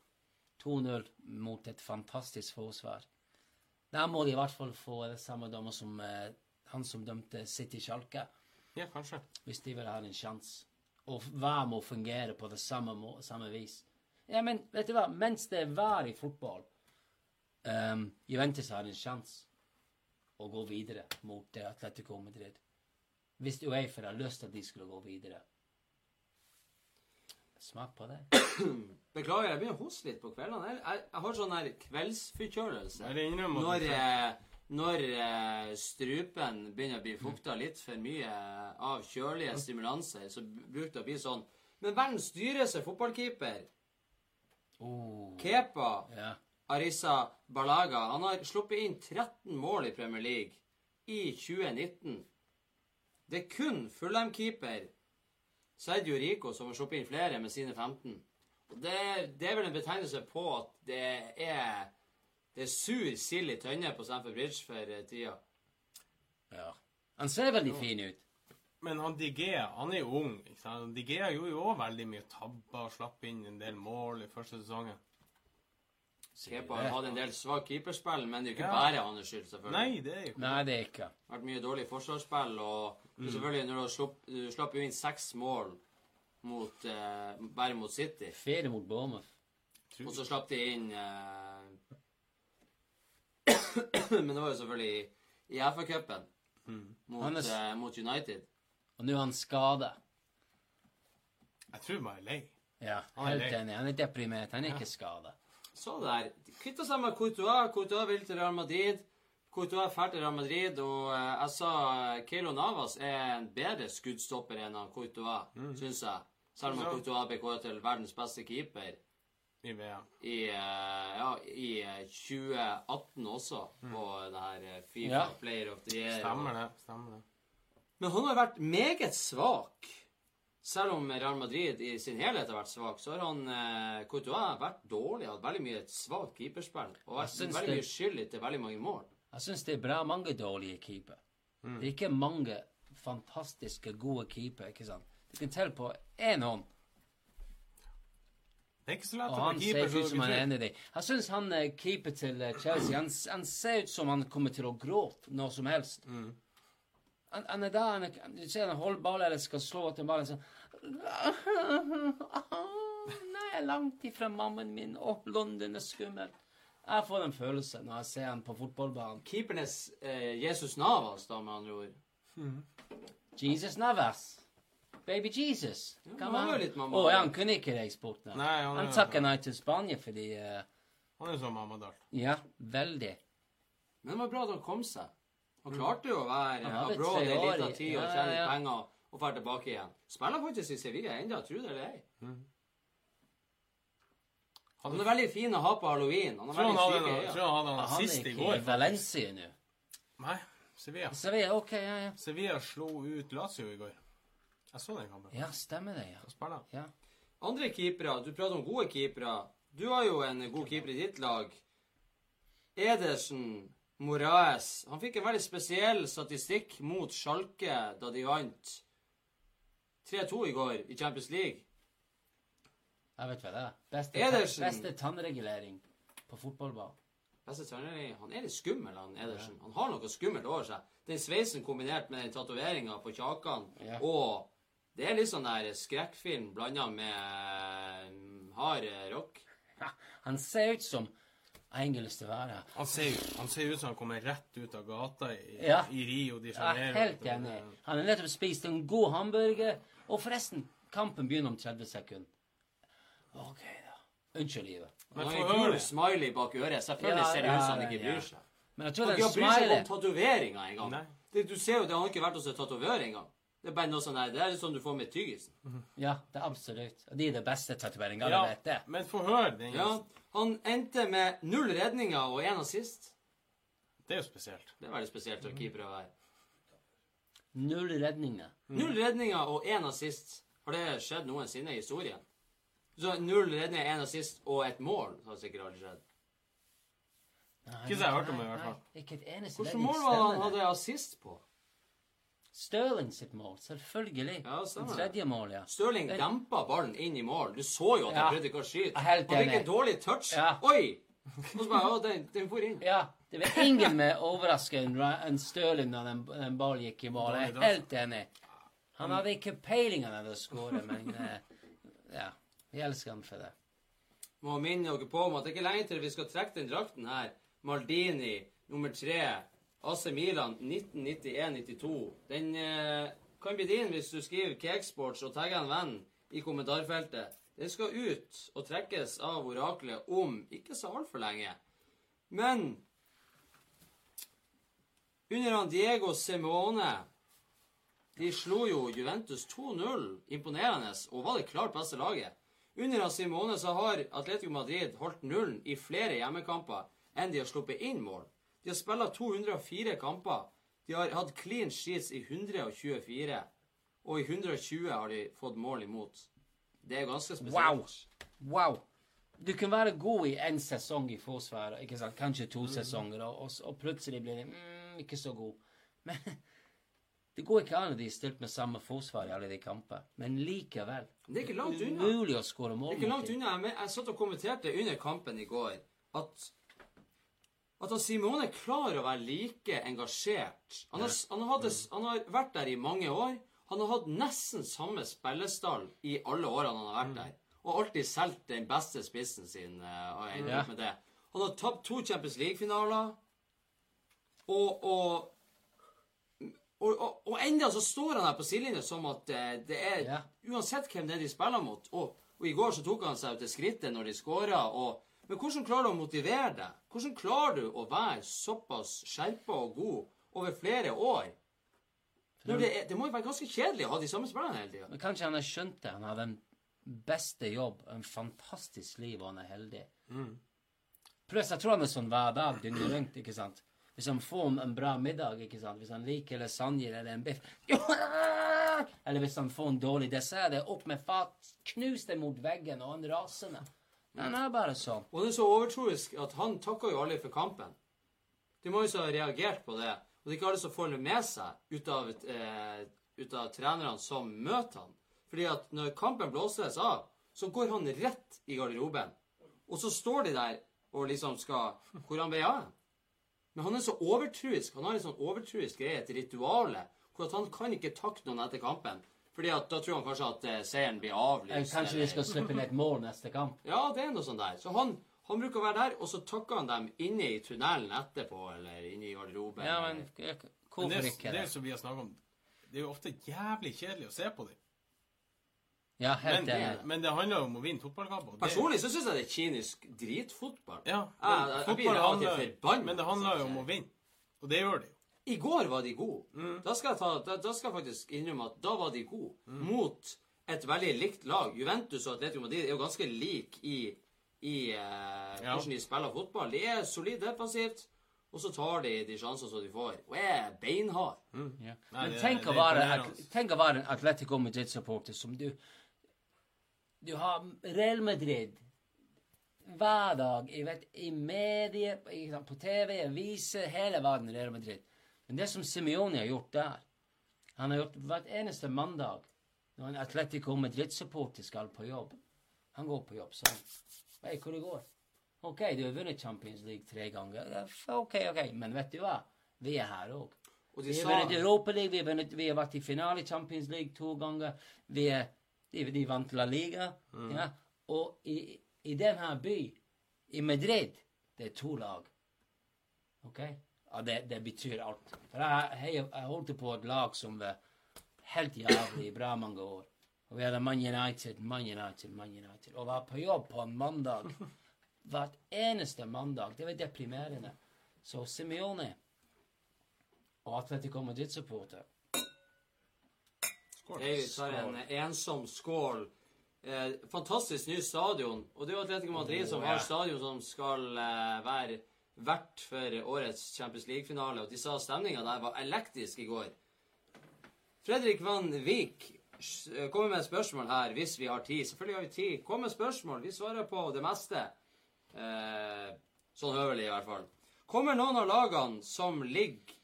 S4: 2-0 mot et fantastisk forsvar. Der må de i hvert fall få det samme dommer som eh, han som dømte City Sjalke.
S3: Ja, kanskje.
S4: hvis de vil ha en sjanse. Og hver må fungere på det samme, må, samme vis. Ja, men vet du hva? Mens det er vær i fotball, um, Juventus har en sjanse å gå videre mot Atletico Madrid. Hvis Uefa har lyst til at de skulle gå videre. Smak på det.
S2: Beklager, jeg begynner å hoste litt på kveldene. Jeg, jeg, jeg har sånn her kveldsforkjølelse. Når, eh, når eh, strupen begynner å bli fukta litt for mye av kjølige stimulanser, så bruker det å bli sånn. Men verdens dyreste fotballkeeper,
S4: Oh,
S2: Kepa
S4: ja.
S2: Arisa Balaga, han har sluppet inn 13 mål i Premier League i 2019. Det er kun Fulham-keeper Sergio Rico som har sluppet inn flere med sine 15. Og det, det er vel en betegnelse på at det er det er sur sild i tønne på Stamford Bridge for eh, tida.
S4: ja. Han ser veldig fin ut.
S3: Men han Digea, han er jo ung. Digea gjorde jo òg veldig mye tabber og slapp inn en del mål i første sesongen.
S2: Kepa har hatt en del svake keeperspill, men det er jo ikke
S3: Ja.
S2: bare hans skyld, selvfølgelig.
S3: Nei, det er ikke
S4: Nei, det er ikke.
S2: vært mye dårlig forsvarsspill, og selvfølgelig når du har slupp, du slapp jo inn seks mål mot, uh, bare mot City,
S4: Fire mot Bournemouth.
S2: og så slapp de inn uh... Men det var jo selvfølgelig i, FA-cupen mot,
S4: Han er
S2: eh, mot United.
S4: Og nå er han skada.
S3: Jeg tror man er lei.
S4: Ja, helt enig. Han er deprimert. Han er ikke skada.
S2: Så der. De kvitta seg med Courtois. Courtois vil til Real Madrid. Courtois er ferdig til Real Madrid, og eh, jeg sa eh, Keilo Navas er en bedre skuddstopper enn han Courtois, syns jeg. Selv om. Courtois ble kåret til verdens beste keeper
S3: I VM.
S2: i, eh, ja, i eh, 2018 også, på det her eh, Fifa
S4: Ja.
S2: Player of the Year.
S3: Stemmer det. Stemmer det.
S2: Men han har vært meget svak. Selv om Real Madrid i sin helhet har vært svak, så har han eh, Courtois vært dårlig. Hatt veldig mye et svakt keeperspill. Og vært veldig
S4: det-
S2: mye skyldig til veldig mange mål.
S4: Jeg syns det er bra mange dårlige keeper. Det er ikke mange fantastiske, gode keeper. ikke sant? Du kan telle på én hånd,
S3: Det er ikke så lett
S4: og
S3: å være keeper.
S4: Ser ut som han er
S3: enig i.
S4: en av de. Jeg syns han eh, keeper til eh, Chelsea han, han ser ut som han kommer til å gråte når som helst. Han, han er der, han Du ser han holder ballen eller skal slå til ballen sånn Nei, jeg er langt ifra mammaen min. Å, London er skummel. Jeg får en følelse når jeg ser han på fotballbanen.
S2: Keepernes eh, Jesus Navas, da, med andre ord.
S4: Jesus Navas. Baby Jesus.
S2: Ja,
S4: Hva
S2: han
S4: var han? Å ja, han kunne ikke det bort.
S3: Nei, han er-
S4: han takka nei til Spania fordi uh...
S3: Han er jo mamma Dalt.
S4: Ja, veldig.
S2: Men det var bra at han kom seg. Han klarte jo å være
S4: hadde
S2: abroad
S4: tre
S2: litt
S4: av
S2: tid og
S4: ja,
S2: tjene
S4: ja, ja.
S2: penger og drar tilbake igjen. Spiller faktisk i Sevilla ennå, tro det eller ei. Han er veldig fin å ha på halloween. Han er
S3: Tror han
S2: veldig
S3: hadde tror han hadde
S4: Han er
S3: sist i
S4: ikke
S3: går.
S4: i Valencia nå.
S3: Nei, Sevilla.
S4: Sevilla, ok, ja, ja.
S3: Sevilla slo ut Lazio i går. Jeg så den kampen.
S4: Ja, stemmer det, ja.
S3: Han?
S4: ja.
S2: Andre keepere. Du prater om gode keepere. Du har jo en god keeper i ditt lag. Edersen, Moraes. Han fikk en veldig spesiell statistikk mot Schalke da de vant 3-2 i går i Champions League.
S4: Jeg vet hva det er. Beste,
S2: Edersen.
S4: beste tannregulering på fotballbanen.
S2: Beste tannregulering. Han er litt skummel, han Edersen. Han har noe skummelt over seg. Den sveisen kombinert med den tatoveringa på kjakan
S4: Ja.
S2: og Det er litt sånn der skrekkfilm blanda med mm, hard rock.
S4: Ja, han ser ut som engels til være.
S3: Han ser, ut- han ser ut som han kommer rett ut av gata i,
S4: Ja.
S3: i Rio de
S4: Jeg er helt enig. Han har nettopp spist en god hamburger. Og forresten, kampen begynner om 30 sekunder. OK, da. Unnskyld, livet.
S3: Men for
S2: gul smiley bak øret. Selvfølgelig
S4: Ja,
S2: ser det ut som han ikke bryr seg.
S4: Men jeg tror det
S2: Han
S4: smiley.
S2: Han bryr seg om tatoveringa engang. Du ser jo det, han har ikke vært hos en tatovør engang. Det er bare noe sånn her, det er sånn du får med tyggisen.
S4: Ja, det er absolutt. Og de er det beste tatoveringene,
S3: Ja,
S4: jeg vet det.
S3: men få høre den.
S2: Ja, Han endte med null redninger og én assist.
S3: Det er jo spesielt.
S2: Det er veldig spesielt for keepere å være.
S4: Null redninger.
S2: Null redninger og én assist. Har det skjedd noensinne i historien? Så null redninger, én assist og et mål har sikkert aldri skjedd.
S4: Nei,
S3: Ikke så jeg har hørt om det, i hvert fall.
S4: Ikke et eneste
S2: Hvilket mål var det han hadde assist på?
S4: Stirling sitt mål, selvfølgelig.
S2: Ja, stemmer det.
S4: Tredje mål, ja.
S2: Stirling dempa ballen inn i mål. Du så jo at
S4: Ja.
S2: han prøvde ikke å skyte. Han fikk en dårlig touch.
S4: Ja.
S2: Oi! Og så bare, å, den, den for inn.
S4: Ja, det var ingen med overraska enn Stirling da den, den ballen gikk i mål. Jeg er helt enig. Han hadde ikke peiling han hadde skåret, men eh, ja. Vi elsker han for det.
S2: Må minne dere på om at det er ikke lenge til vi skal trekke den drakten her. Maldini nummer tre. AC Milan 1991-92. Den eh, kan bli din hvis du skriver Cakesports og tagger en venn i kommentarfeltet. Den skal ut og trekkes av oraklet om ikke så altfor lenge. Men under han Diego Simone De slo jo Juventus 2-0, imponerende, og var det klart beste laget. Under han Simone så har Atletico Madrid holdt nullen i flere hjemmekamper enn de har sluppet inn mål. De har spilt 204 kamper. De har hatt clean sheets i 124, og i 120 har de fått mål imot. Det er ganske spesielt.
S4: Wow. Wow. Du kan være god i én sesong i forsvaret, ikke sant? kanskje to sesonger, og, og, og plutselig blir det mm, ikke så god. Men det går ikke an at de er stilt med samme forsvar i alle de kamper. Men likevel.
S2: Det er ikke langt unna.
S4: Umulig å skåre
S2: Det er ikke langt unna. Jeg, jeg satt og kommenterte under kampen i går. at at Simone klarer å være like engasjert. Han har, han, har hatt, han har vært der i mange år. Han har hatt nesten samme spillestall i alle årene han har vært der. Og alltid solgt den beste spissen sin. eh, og med det. Han har tapt to Champions League-finaler. Og, og og, og, og enda så står han her på sidelinjen som at eh, det er
S4: Ja.
S2: Uansett hvem det er de spiller mot. Og, og i går så tok han seg til skrittet når de skåra. Men hvordan klarer du å motivere deg? Hvordan klarer du å være såpass skjerpa og god over flere år? Det, det må jo være ganske kjedelig å ha de samme spillerne hele tida.
S4: Men kanskje han har skjønt det. Han har den beste jobb, en fantastisk liv, og han er heldig. Pluss, jeg tror han er sånn hver dag, døgnet rundt, ikke sant? Hvis han får en- bra middag, ikke sant? Hvis han liker lasagne eller en biff Eller hvis han får en dårlig dessert, det er opp med fat, knus det mot veggen, og han rasende. Han er bare sånn.
S2: Og det er så overtroisk at han takker jo aldri for kampen. Det er mange som har reagert på det. Og det er ikke alle som får det med seg ut av, eh, av trenerne som møter han. Fordi at når kampen blåses av, så går han rett i garderoben. Og så står de der og liksom skal Hvor han ble av? Men han er så overtruisk. Han har en sånn overtruisk greie, et ritual, hvor at han kan ikke takke noen etter kampen. Fordi at da tror han kanskje at eh, seieren blir avlyst.
S4: Kanskje de skal slippe inn et mål neste kamp.
S2: ja, det er noe sånt der. Så han, han bruker å være der, og så takker han dem inne i tunnelen etterpå, eller inne i garderoben.
S4: Ja, men
S3: Men det,
S4: ikke
S3: det er
S4: det?
S3: som vi har snakket om, det er jo ofte jævlig kjedelig å se på dem.
S4: Ja, helt
S3: Men,
S4: enig.
S3: men det handler jo om å vinne fotballkamper.
S2: Personlig så syns jeg det er kynisk dritfotball.
S3: Ja,
S2: Jeg- jeg- jeg blir av forbanna,
S3: Men det handler jo om å vinne. Og det gjør det jo.
S2: I går var de gode.
S3: Mm.
S2: Da, skal jeg ta, da, da skal jeg faktisk innrømme at da var de gode. Mot et veldig likt lag. Juventus og Atletico Madrid er jo ganske like i, i eh,
S3: Ja.
S2: hvordan de spiller fotball. De er solid defensivt, og så tar de de sjansene som de får. Og er beinhard.
S4: Mm.
S3: Yeah.
S4: Men tenk, å være, tenk å være en Atletico Madrid-supporter som du Du har Real Madrid hver dag i, vet, i medier, på TV, aviser, hele verden Real Madrid. Men det som Simione har gjort der Han har gjort hvert eneste mandag når en Atletico Madrid-supporter skal på jobb. Han går på jobb sånn. vet hvor det går. OK, du har vunnet Champions League tre ganger. OK, OK. Men vet du hva? Vi er her òg. Vi har vunnet Europa League, vi vi har vært i finale i Champions League to ganger. Vi er, de, de vant La Liga. Ja. Og i, i denne byen, i Madrid, det er to lag. OK? Ja, det, det betyr alt. For jeg, jeg, jeg holdt på et lag som var helt jævlig i bra mange år. Og vi hadde Man United, Man United, Man United. Og var på jobb på en mandag. Hvert eneste mandag. Det var deprimerende. Så Simione og Atletico Madrid-supporter
S3: Skål.
S2: Jeg tar en ensom skål. Eh, fantastisk ny stadion. Og det er jo Atletico Madrid som har stadion som skal eh, være vert for årets Champions League-finale. Og de sa stemninga der var elektrisk i går. Fredrik Van Vik eh, kommer med et spørsmål her, hvis vi har tid. Selvfølgelig har vi tid. Kom med spørsmål. Vi svarer på det meste. Eh, sånn høvelig, i hvert fall. Kommer noen av lagene som ligger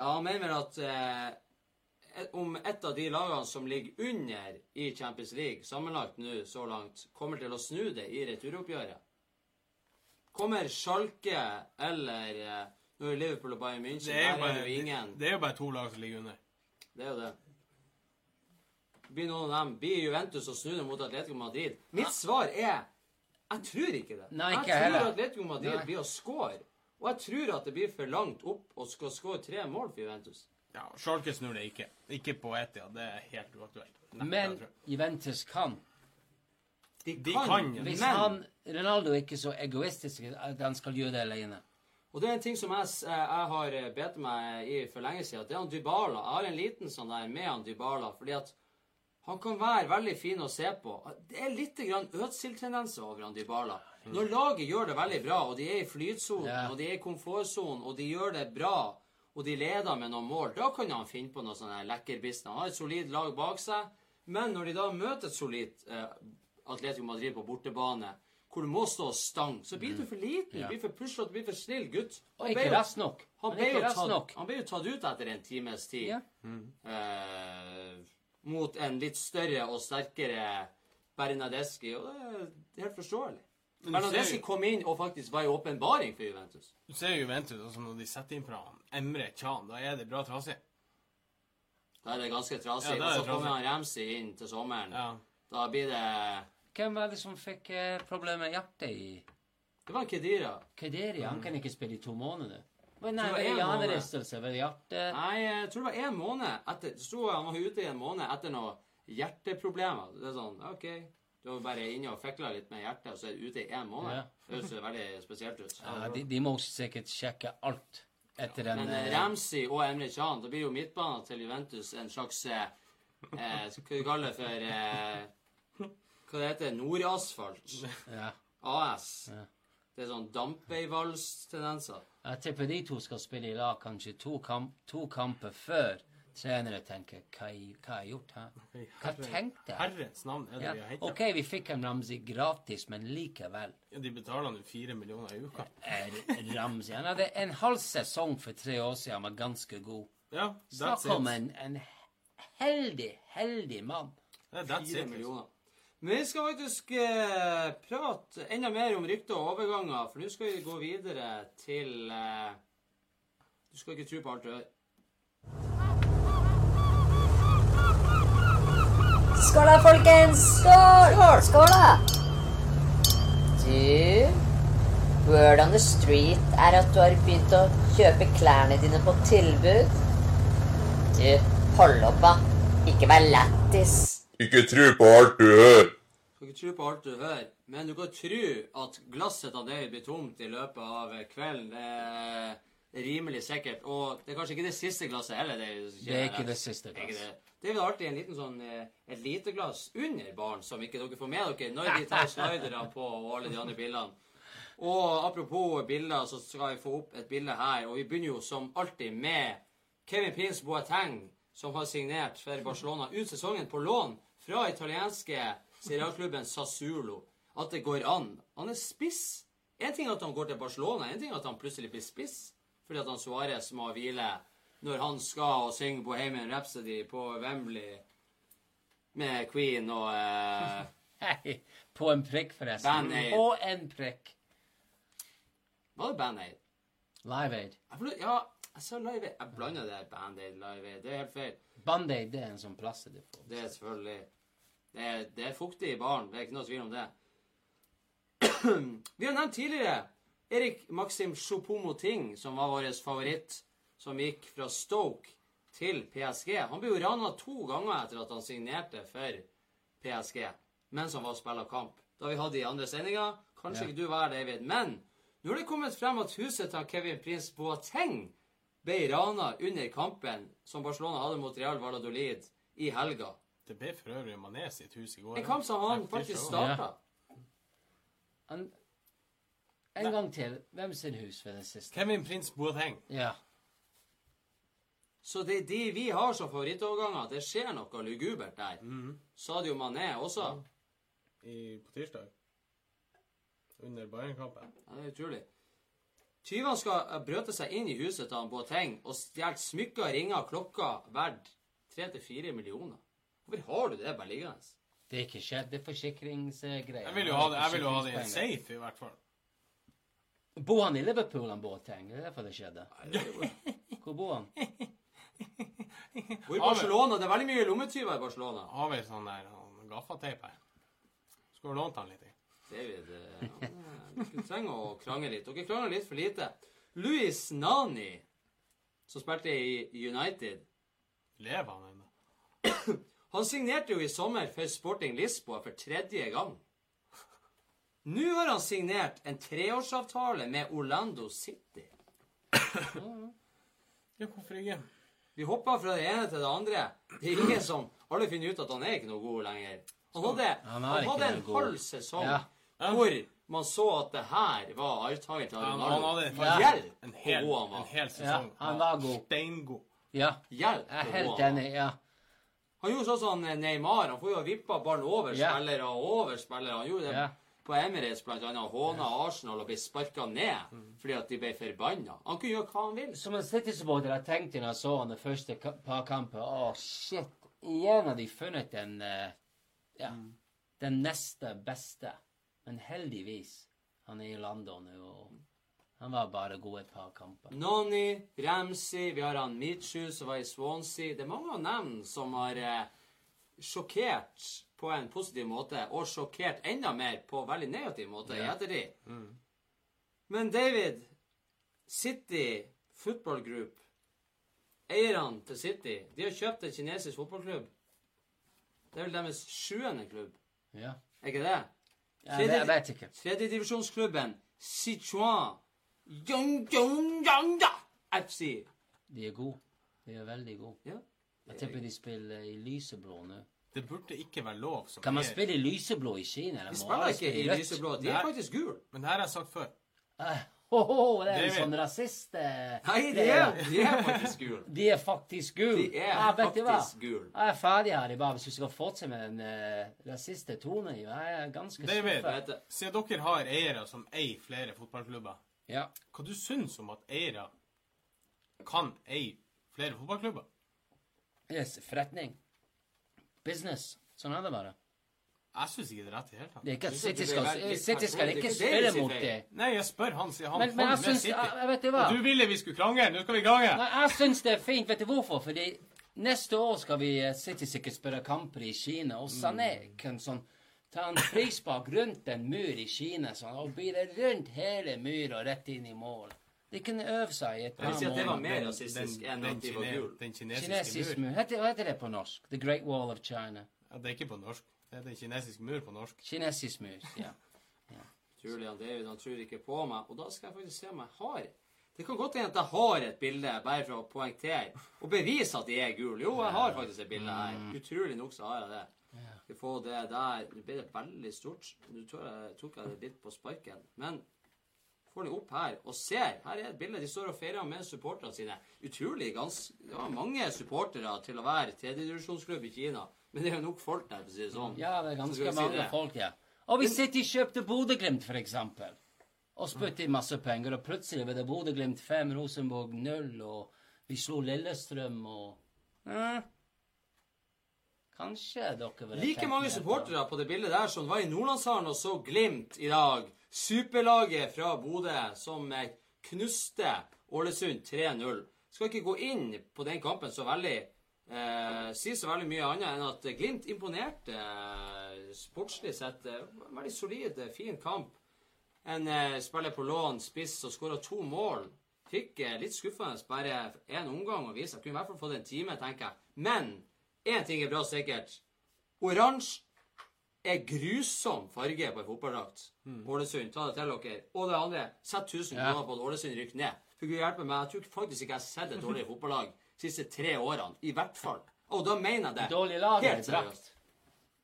S2: Ja, han mener at eh, om et av de lagene som ligger under i Champions League, sammenlagt nå så langt, kommer til å snu det i returoppgjøret. Kommer Schalke eller eh, Nå er Liverpool og Bayern München
S3: Det er, bare,
S2: er det jo ingen.
S3: det er jo bare to lag som ligger under.
S2: Det er jo det. Blir noen av dem Blir Juventus å snu det mot Atletico Madrid? Mitt svar er Jeg tror ikke det.
S4: Nei, ikke
S2: jeg tror
S4: heller.
S2: Atletico Madrid
S4: Nei.
S2: blir å score. Og jeg tror at det blir for langt opp og skal skåre tre mål for Juventus.
S3: Ja, Schalke snur det ikke. Ikke på Etia. Det er helt uaktuelt. Nei,
S4: Men. Juventus kan.
S2: De
S3: De
S2: kan,
S3: kan, ja.
S4: Hvis
S2: men
S4: han, Ronaldo er ikke så egoistisk at han skal gjøre det alene.
S2: Og det er en ting som jeg, jeg har eh, bedt meg i for lenge siden. at Det er han Dybala. Jeg har en liten sånn der med han Dybala. fordi at han kan være veldig fin å se på. Det er litt grann Øtzil-tendenser over han Dybala. Når laget gjør det veldig bra, og de er i flytsonen,
S4: Ja.
S2: og de er i komfortsonen, og de gjør det bra, og de leder med noen mål, da kan han finne på noe sånn her business. Han har et solid lag bak seg, men når de da møter et solid eh, Atletico Madrid på bortebane, hvor du må stå og stange, så blir du for liten,
S4: Ja.
S2: blir for puslete, blir for snill gutt.
S4: Og
S2: Han
S4: ikke
S2: jo-
S4: rask nok.
S2: han
S4: Han
S2: jo tatt,
S4: nok.
S2: han ble jo tatt ut etter en times tid.
S4: Ja.
S2: Eh, mot en litt større og sterkere Bernadeschi, og det er helt forståelig.
S3: Jo-
S2: kom inn og faktisk var en åpenbaring for Juventus.
S3: Du ser Juventus, altså når de setter inn fra han, Emre Can, da er det bra trasig.
S2: Da er det ganske trasig.
S3: Ja,
S2: og så kommer han Ramsi inn til sommeren.
S3: Ja.
S2: Da blir det
S4: Hvem var det som fikk eh, problemer med hjertet i
S2: Det var Kedira.
S4: Kederi? Han kan ikke spille i to måneder. Men
S2: Det
S4: nei,
S2: var
S4: var
S2: en
S4: hjernerystelse? Var hjertet.
S2: Nei, jeg tror det var en måned etter Det sto han var ute i en måned etter noe hjerteproblemer. Det er sånn OK, du var bare inne og fikla litt med hjertet, og så er du ute i en måned.
S4: Ja.
S2: Det høres veldig spesielt ut.
S4: Ja, de, de må sikkert sjekke alt etter den
S2: Men eh,
S4: eh,
S2: Ramsey og Emre Can, da blir jo midtbanen til Juventus en slags eh, eh, skal vi kalle det for eh, Hva det heter Nordasfalt.
S4: ja.
S2: AS.
S4: Ja.
S2: Det er sånn dampveivalstendenser.
S4: Jeg tipper de to skal spille i lag kanskje to, kamp, to kamper før trenere tenker hva, jeg- hva har jeg gjort her? Hva tenkte jeg?
S3: Herrens navn er det
S4: Ja.
S3: vi har hentet.
S4: OK, vi fikk en Ramsi gratis, men likevel.
S3: Ja, de betaler nå fire millioner i uka.
S4: Ramsi Han hadde en halv sesong for tre år siden, han var ganske god.
S3: Ja,
S4: Snakk
S3: that's
S4: om
S3: it.
S4: en, en heldig, heldig mann.
S3: Ja, that's
S2: Fire
S3: it.
S2: millioner. Men vi skal faktisk eh, prate enda mer om rykter og overganger, for nå skal vi gå videre til eh, Du skal ikke tro på alt du hører.
S6: Skål da, folkens! Skål! Skål, da! Du, word on the street er at du har begynt å kjøpe klærne dine på tilbud. Du, hold opp, da. Ikke vær lættis.
S1: Ikke tro på alt du hører.
S2: Skal ikke tro på alt du hører, men du kan tro at glasset av deg blir tomt i løpet av kvelden. Det rimelig sikkert. Og det er kanskje ikke det siste glasset heller. Det
S4: Det er ikke det siste glasset.
S2: det. er har alltid en liten sånn, eh, et lite glass under baren som ikke dere får med dere når de tar sliderne på og alle de andre bildene. Og apropos bilder, så skal vi få opp et bilde her. Og vi begynner jo som alltid med Kevin Prince Boateng, som har signert for Barcelona ut sesongen på lån fra italienske serialklubben Sassuolo. At det går an. Han er spiss. En ting er at han går til Barcelona, en ting er at han plutselig blir spiss fordi at han Suárez må hvile når han skal og synge Bohemian Rhapsody på Wembley med Queen og eh,
S4: Hei, på en prikk, forresten.
S2: Band-Aid.
S4: På en prikk.
S2: Var det Band Aid?
S4: Live Aid.
S2: Jeg Ja, jeg sa Live Aid. Jeg blander det Band Aid, Live Aid. Det er helt feil.
S4: Band-Aid det er en sånn plaster du får.
S2: Det er selvfølgelig Det er, det er fuktig i baren. Det er ikke noe tvil om det. Vi har nevnt tidligere Erik Maxim Choupo-Moting, som var vår favoritt, som gikk fra Stoke til PSG. Han ble jo rana to ganger etter at han signerte for PSG mens han var og spilte kamp. Da vi hadde i andre sendinger. Kanskje
S4: Ja.
S2: ikke du var her, David. Men nå er det kommet frem at huset til Kevin Prince Boateng ble rana under kampen som Barcelona hadde mot Real Valladolid i helga.
S3: Det ble for øvrig Mané sitt hus i går.
S2: En kamp som han faktisk starta.
S4: Han, en gang til. Hvem sin hus ved det siste?
S3: Kevin Prince Boateng.
S4: Ja.
S2: Så det er de vi har som favorittoverganger. Det skjer noe lugubert der. Sadio Mané også.
S3: I, på tirsdag. Under Bayern-kampen.
S2: Ja, det er utrolig. Tyvene skal eh, brøte seg inn i huset til Boateng og stjele smykker, ringer, klokker verdt 3-4 millioner. Hvorfor har du det bare liggende?
S4: Det er ikke skjedd. Det er forsikringsgreier.
S3: Jeg vil jo ha det, jeg vil jo ha det i en safe, i hvert fall.
S4: Bor han i Liverpool, han Boateng? Det er derfor det skjedde. Hvor bor han?
S2: Hvor i Barcelona? Det er veldig mye lommetyver i Barcelona.
S3: Har vi sånn der sånn gaffateip her? Skulle lånt han litt. i.
S2: David, du ja, dere trenger å krangle litt. Dere krangler litt for lite. Louis Nani, som spilte i United,
S3: Lever han ennå?
S2: han signerte jo i sommer for Sporting Lisboa for tredje gang. Nå har han signert en treårsavtale med Orlando City.
S3: Ja, hvorfor ikke?
S2: Vi hoppa fra det ene til det andre. Det er ingen som Alle finner ut at han er ikke noe god lenger. Han hadde,
S4: Han
S2: han hadde en halv sesong
S4: Ja.
S2: hvor man så at det her var arvtakeren til Ronaldo.
S3: han hadde
S4: Ja.
S2: Hjelp
S3: en
S2: hvor
S3: hel,
S2: god han var.
S3: en hel
S4: Ja,
S3: sesong.
S4: han var god.
S3: Steingod.
S4: Ja.
S2: Hjelp
S4: Jeg er helt enig. Ja.
S2: Han gjorde sånn som Neymar. Han får jo vippa ballen over spillere og over spillere. Han gjorde det
S4: Ja.
S2: På Emirates bl.a. Håna Arsenal og ble sparka ned fordi at de ble forbanna. Han kunne gjøre hva han vil.
S4: Som en City-supporter jeg tenkte når jeg så han det første par kamper Å, shit. Igjen har de funnet den eh, Ja. den neste beste. Men heldigvis, han er i London nå, og han var bare god et par kamper.
S2: Nonny, Ramsey, vi har han Michu som var i Swansea. Det er mange av dem som har eh, sjokkert på en positiv måte, og sjokkert enda mer på en veldig negativ måte i ettertid. Men David, City Football Group, eierne til City, de har kjøpt en kinesisk fotballklubb. Det er vel deres sjuende klubb,
S4: Ja.
S2: er ikke det?
S4: Jeg, jeg vet ikke.
S2: Tredjedivisjonsklubben Sichuan Yongyongyangda FC.
S4: De er gode. De er veldig gode.
S2: Ja.
S4: Jeg tipper de spiller i lyseblå nå.
S3: Det burde ikke være lov som
S4: Kan man spille i lyseblå i Kina? eller
S2: De spiller ikke i lyseblå. De er faktisk gule.
S3: Men det her har jeg sagt før.
S4: Uh, oh, oh, det er en sånn rasist... eh,
S2: Nei, de er, de er faktisk gule.
S4: De er faktisk gule.
S2: De er
S4: hva?
S2: faktisk gule.
S4: Jeg er ferdig her. i bare Hvis du skal fortsette med den uh, rasiste tonen Jeg er ganske
S3: David,
S2: du.
S3: siden dere har eiere som eier flere fotballklubber,
S4: Ja.
S3: hva du syns om at eiere kan eie flere fotballklubber?
S4: Yes, forretning. Business. Sånn er det bare.
S3: Jeg syns ikke det er rett i det hele tatt.
S4: Det er ikke at City
S2: det
S4: skal, City skal ikke
S2: Det
S4: spille
S2: det
S4: mot det.
S3: Nei, jeg spør han, sier han
S4: Men, men jeg syns jeg, Vet du hva?
S3: Og du ville vi skulle krangle. Nå skal vi krangle.
S4: Nei, jeg syns det er fint. Vet du hvorfor? Fordi neste år skal vi eh, City sikkert spille kamper i Kina, og Sané kan sånn ta en frispark rundt en mur i Kina sånn, og bile rundt hele myra rett inn i mål. De kunne øve seg i et par
S2: at det var mer rasistisk enn
S3: den
S2: at de var gule.
S3: Den kinesiske
S4: Kinesisk
S3: mur.
S4: hva heter det på norsk? The Great Wall of China.
S3: Ja, det er ikke på norsk. Det er den kinesiske mur på norsk.
S4: Kinesisk mur, ja.
S2: Julian David han tror ikke på meg, og da skal jeg faktisk se om jeg har Det kan godt hende at jeg har et bilde, bare for å poengtere og bevise at de er gule. Jo, jeg har faktisk et bilde her. Utrolig nok så har jeg det. Skal få det der Nå ble det veldig stort. Nå tok jeg det litt på sparken. Men får de opp her og ser. Her er et bilde. De står og feirer med supporterne sine. Utrolig gans, var mange supportere til å være tredjedivisjonsklubb i Kina. Men det er jo nok folk der, for å si det sånn.
S4: Ja, det er ganske
S2: si
S4: mange
S2: det.
S4: folk, ja. Og hvis City kjøpte Bodø-Glimt, eksempel, og spytte i masse penger, og plutselig ble det Bodø-Glimt 5, Rosenborg 0, og vi slo Lillestrøm og eh, Kanskje dere vil
S2: Like mange supportere på det bildet der som var i Nordlandshallen og så Glimt i dag. Superlaget fra Bodø som eh, knuste Ålesund 3-0. Skal ikke gå inn på den kampen så veldig eh, Si så veldig mye annet enn at Glimt imponerte eh, sportslig sett. Eh, veldig solid, eh, fin kamp. En eh, spiller på lån, spiss, og skåra to mål. Fikk eh, litt skuffende bare én omgang å vise. Kunne i hvert fall fått en time, tenker jeg. Men én ting er bra sikkert. Oransje er grusom farge på en fotballdrakt. Ålesund, ta det til dere. Og det andre, sett 1000
S4: Ja.
S2: kroner på at Ålesund rykker ned. For Gud hjelpe meg, jeg tror faktisk ikke jeg har sett et dårlig fotballag de siste tre årene. I hvert fall. Og da mener jeg det.
S4: Dårlig lag
S2: Helt seriøst.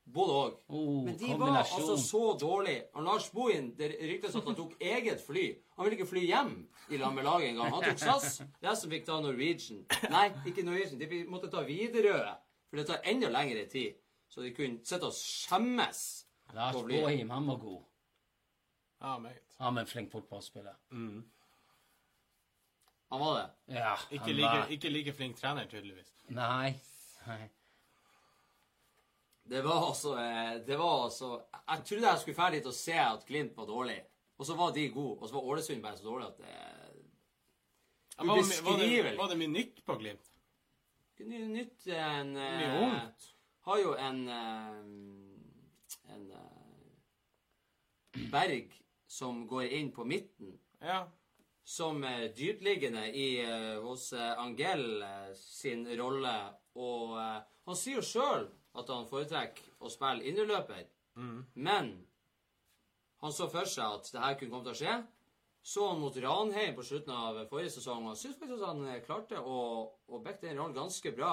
S2: Både òg.
S4: Oh,
S2: Men de var altså så dårlige. Og Lars Bohin, det ryktes at han tok eget fly. Han ville ikke fly hjem i lag med laget engang. Han tok SAS. Det er som fikk ta Norwegian. Nei, ikke Norwegian. De måtte ta Widerøe. For det tar enda lengre tid. Så de kunne sitte og skjemmes.
S4: Lars. Bohim, han var god.
S3: Ja, meget.
S4: Han var en flink fotballspiller.
S2: Han var det.
S4: Ja,
S3: Ikke
S4: han
S3: like,
S4: var
S3: ikke like flink trener, tydeligvis.
S4: Nei. Nei.
S2: Det var altså eh, Det var altså Jeg trodde jeg skulle dra dit og se at Glimt var dårlig. Og så var de gode. Og så var Ålesund bare så dårlig at det
S3: Ubeskrivelig. var, det, var, var det mye nytt på Glimt?
S2: Ny- Nytt en
S3: Mye
S2: eh,
S3: ungt.
S2: Har jo en eh, En eh, berg som går inn på midten.
S3: Ja.
S2: Som er dyptliggende i, eh, hos Angel eh, sin rolle. Og han sier jo sjøl at han foretrekker å spille innerløper. Men han så for seg at det her kunne komme til å skje. Så han mot Ranheim på slutten av forrige sesong, og syns faktisk at han klarte å, å backe den rollen ganske bra.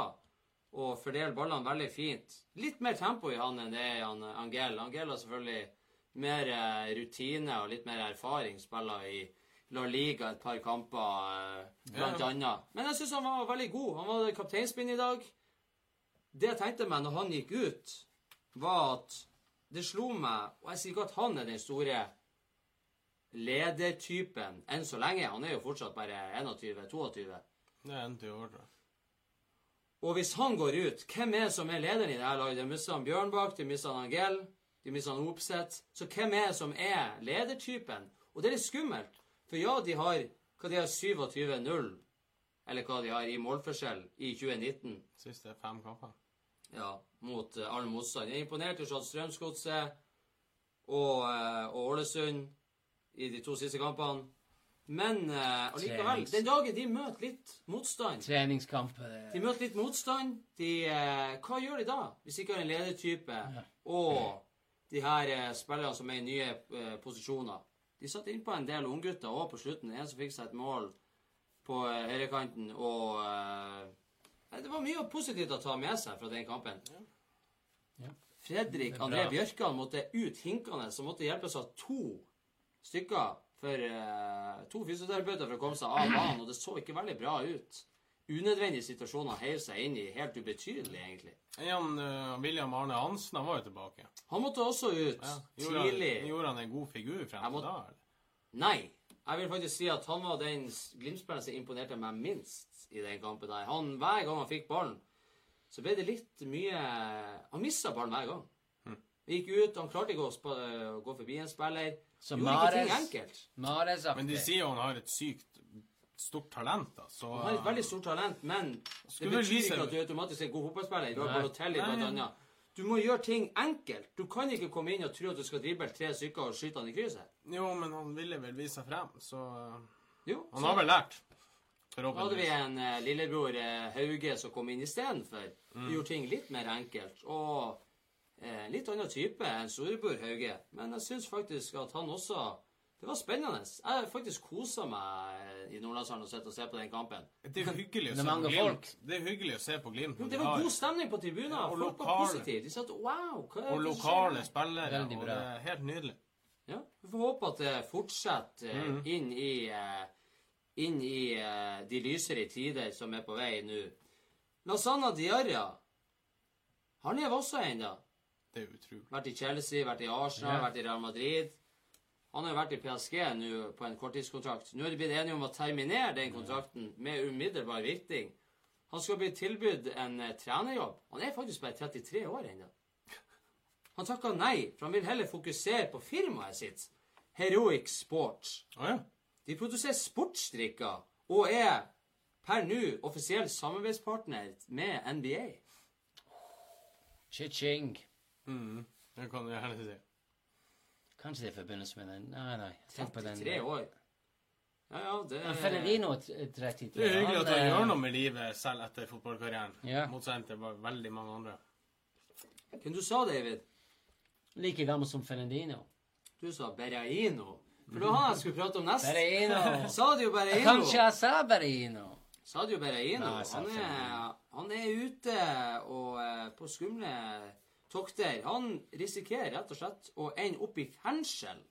S2: Og fordeler ballene veldig fint. Litt mer tempo i han enn det er i han, Angel. Angel har selvfølgelig mer eh, rutine og litt mer erfaring. Spiller i La Liga et par kamper, eh, blant
S3: Ja.
S2: annet. Men jeg syns han var veldig god. Han var kapteinspinn i dag. Det jeg tenkte meg når han gikk ut, var at det slo meg Og jeg sier ikke at han er den store ledertypen enn så lenge. Han er jo fortsatt bare 21-22.
S3: Det er en til år, tror jeg.
S2: Og hvis han går ut, hvem er det som er lederen i det her laget? De mister han Bjørnbakk, de mister han Angel. de mister han Opseth. Så hvem er det som er ledertypen? Og det er litt skummelt. For ja, de har hva de har 27-0, eller hva de har i målforskjell i 2019
S3: Siste fem kamper.
S2: ja, mot uh, all motstand. Jeg er imponert over at Strømsgodset og, uh, og Ålesund i de to siste kampene. Men uh, allikevel, den dagen de møter litt motstand
S4: Treningskamp eh,
S2: De møter litt motstand. De, uh, hva gjør de da, hvis de ikke har en ledertype og de her uh, spillerne som er i nye uh, posisjoner? De satt innpå en del unggutter òg på slutten. En som fikk seg et mål på uh, høyrekanten, og uh, Det var mye positivt å ta med seg fra den kampen.
S4: Ja.
S2: Fredrik
S4: er
S2: André. Bjørkan måtte ut hinkende, som måtte hjelpes av to stykker for uh, to fysioterapeuter for å komme seg av banen, og det så ikke veldig bra ut. Unødvendige situasjoner heiv seg inn i, helt ubetydelig, egentlig.
S3: Jan, uh, William Arne Hansen han var jo tilbake.
S2: Han måtte også ut
S3: Ja. Gjorde,
S2: tidlig.
S3: han, gjorde han en god figur frem til
S2: måtte...
S3: da? eller?
S2: Nei. Jeg vil faktisk si at han var den Glimt-spilleren som imponerte meg minst i den kampen der. Han, Hver gang han fikk ballen, så ble det litt mye Han mista ballen hver gang.
S3: Han
S2: Gikk ut, han klarte ikke å, å gå forbi en spiller.
S4: Så
S2: Gjorde ikke ting
S4: Mares
S2: enkelt.
S4: Mares
S3: Men de sier jo han har et sykt stort talent, da. Så
S2: Han har et veldig stort talent, men det betyr
S3: vise-
S2: ikke at du automatisk er en god fotballspiller. Du har
S4: Nei.
S2: Balotelli, blant annet. Du må gjøre ting enkelt. Du kan ikke komme inn og tro at du skal drible tre stykker og skyte han i krysset.
S3: Jo, men han ville vel vise seg frem, så
S2: Jo,
S3: Han
S2: så
S3: har vel lært.
S2: da hadde vi en uh, lillebror uh, Hauge som kom inn istedenfor.
S3: Mm.
S2: Gjorde ting litt mer enkelt. Og eh, litt annen type enn storebror Hauge. Men jeg syns faktisk at han også Det var spennende. Jeg har faktisk kosa meg eh, i Nordlandshallen og sett og se på den kampen.
S3: Det er hyggelig å se på
S4: mange
S3: Glimt.
S4: folk.
S3: Det er hyggelig å se på Glimt.
S2: Det var god stemning på tribunen.
S3: Ja, og
S2: Folk var
S3: lokale.
S2: positive. De satt wow, hva er
S3: Og lokale
S2: her?»
S3: spillere.
S4: Veldig
S3: Og det er helt nydelig.
S2: Ja, Vi får håpe at det fortsetter mm.
S3: Mhm.
S2: inn i, eh, inn i eh, de lysere tider som er på vei nå. Lasana Diarra Han lever også ennå.
S3: Det er utrolig.
S2: Vært i Chelsea, vært i Arsenal,
S4: Ja.
S2: vært i Real Madrid. Han har jo vært i PSG nå på en korttidskontrakt. Nå er de blitt enige om å terminere den kontrakten med umiddelbar virkning. Han skal bli tilbudt en eh, trenerjobb. Han er faktisk bare 33 år ennå. Han takka nei, for han vil heller fokusere på firmaet sitt, Heroic Sports.
S3: Oh, ja.
S2: De produserer sportsdrikker og er per nå offisiell samarbeidspartner med NBA.
S4: Cha-ching.
S3: Mm. Det kan du gjerne si.
S4: Kanskje det er i forbindelse med den Nei, nei. Tenk på den.
S2: 33 år. Ja, ja, det
S4: Men Fernandino er 33.
S3: Det er hyggelig at han
S4: eh,
S3: gjør noe med livet selv etter fotballkarrieren.
S4: Ja.
S3: Motsatt til veldig mange andre.
S2: Hvem du sa, David?
S4: Like gammel som Fernandino.
S2: Du sa Berraino. For det var han jeg skulle prate om nest.
S4: Berraino.
S2: Sadio Berraino.
S4: Kanskje jeg sa Berraino.
S2: Sadio Berraino.
S4: Nei,
S2: Han er, han er ute og eh, på skumle tokter. Han risikerer rett og slett å ende opp i fengsel.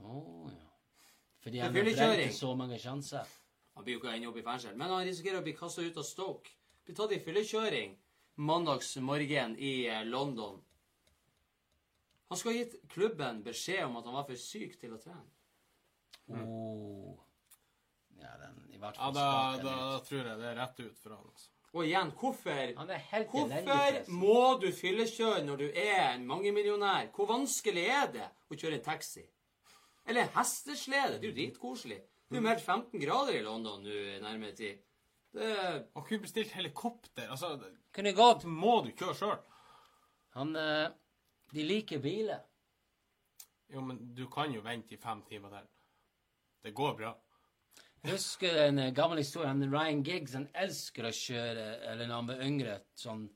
S4: Å ja. Fordi han har
S2: fyllekjøring.
S4: brent så mange sjanser.
S2: Han blir jo ikke ende opp i fengsel, men han risikerer å bli kasta ut av Stoke. Blir tatt i fyllekjøring mandagsmorgen i eh, London. Han skal ha gitt klubben beskjed om at han var for syk til å trene.
S4: Oh. Ja, den i hvert fall
S3: Ja,
S4: da,
S3: da,
S4: da
S3: tror jeg det er rett ut for han. Altså.
S2: Og igjen, hvorfor
S4: Han er helt
S2: Hvorfor må du fyllekjøre når du er en mangemillionær? Hvor vanskelig er det å kjøre en taxi? Eller en hesteslede? Det er jo dritkoselig. Det er jo meldt 15 grader i London nå i nærmere tid. Det
S3: Han kunne bestilt helikopter. Altså,
S4: Kunne gått.
S3: må du kjøre sjøl?
S4: Han eh, De liker biler.
S3: Jo, men du kan jo vente i fem timer til. Det går bra.
S4: Husker en eh, gammel historie. Han Ryan Giggs han elsker å kjøre, eller når han var yngre, sånn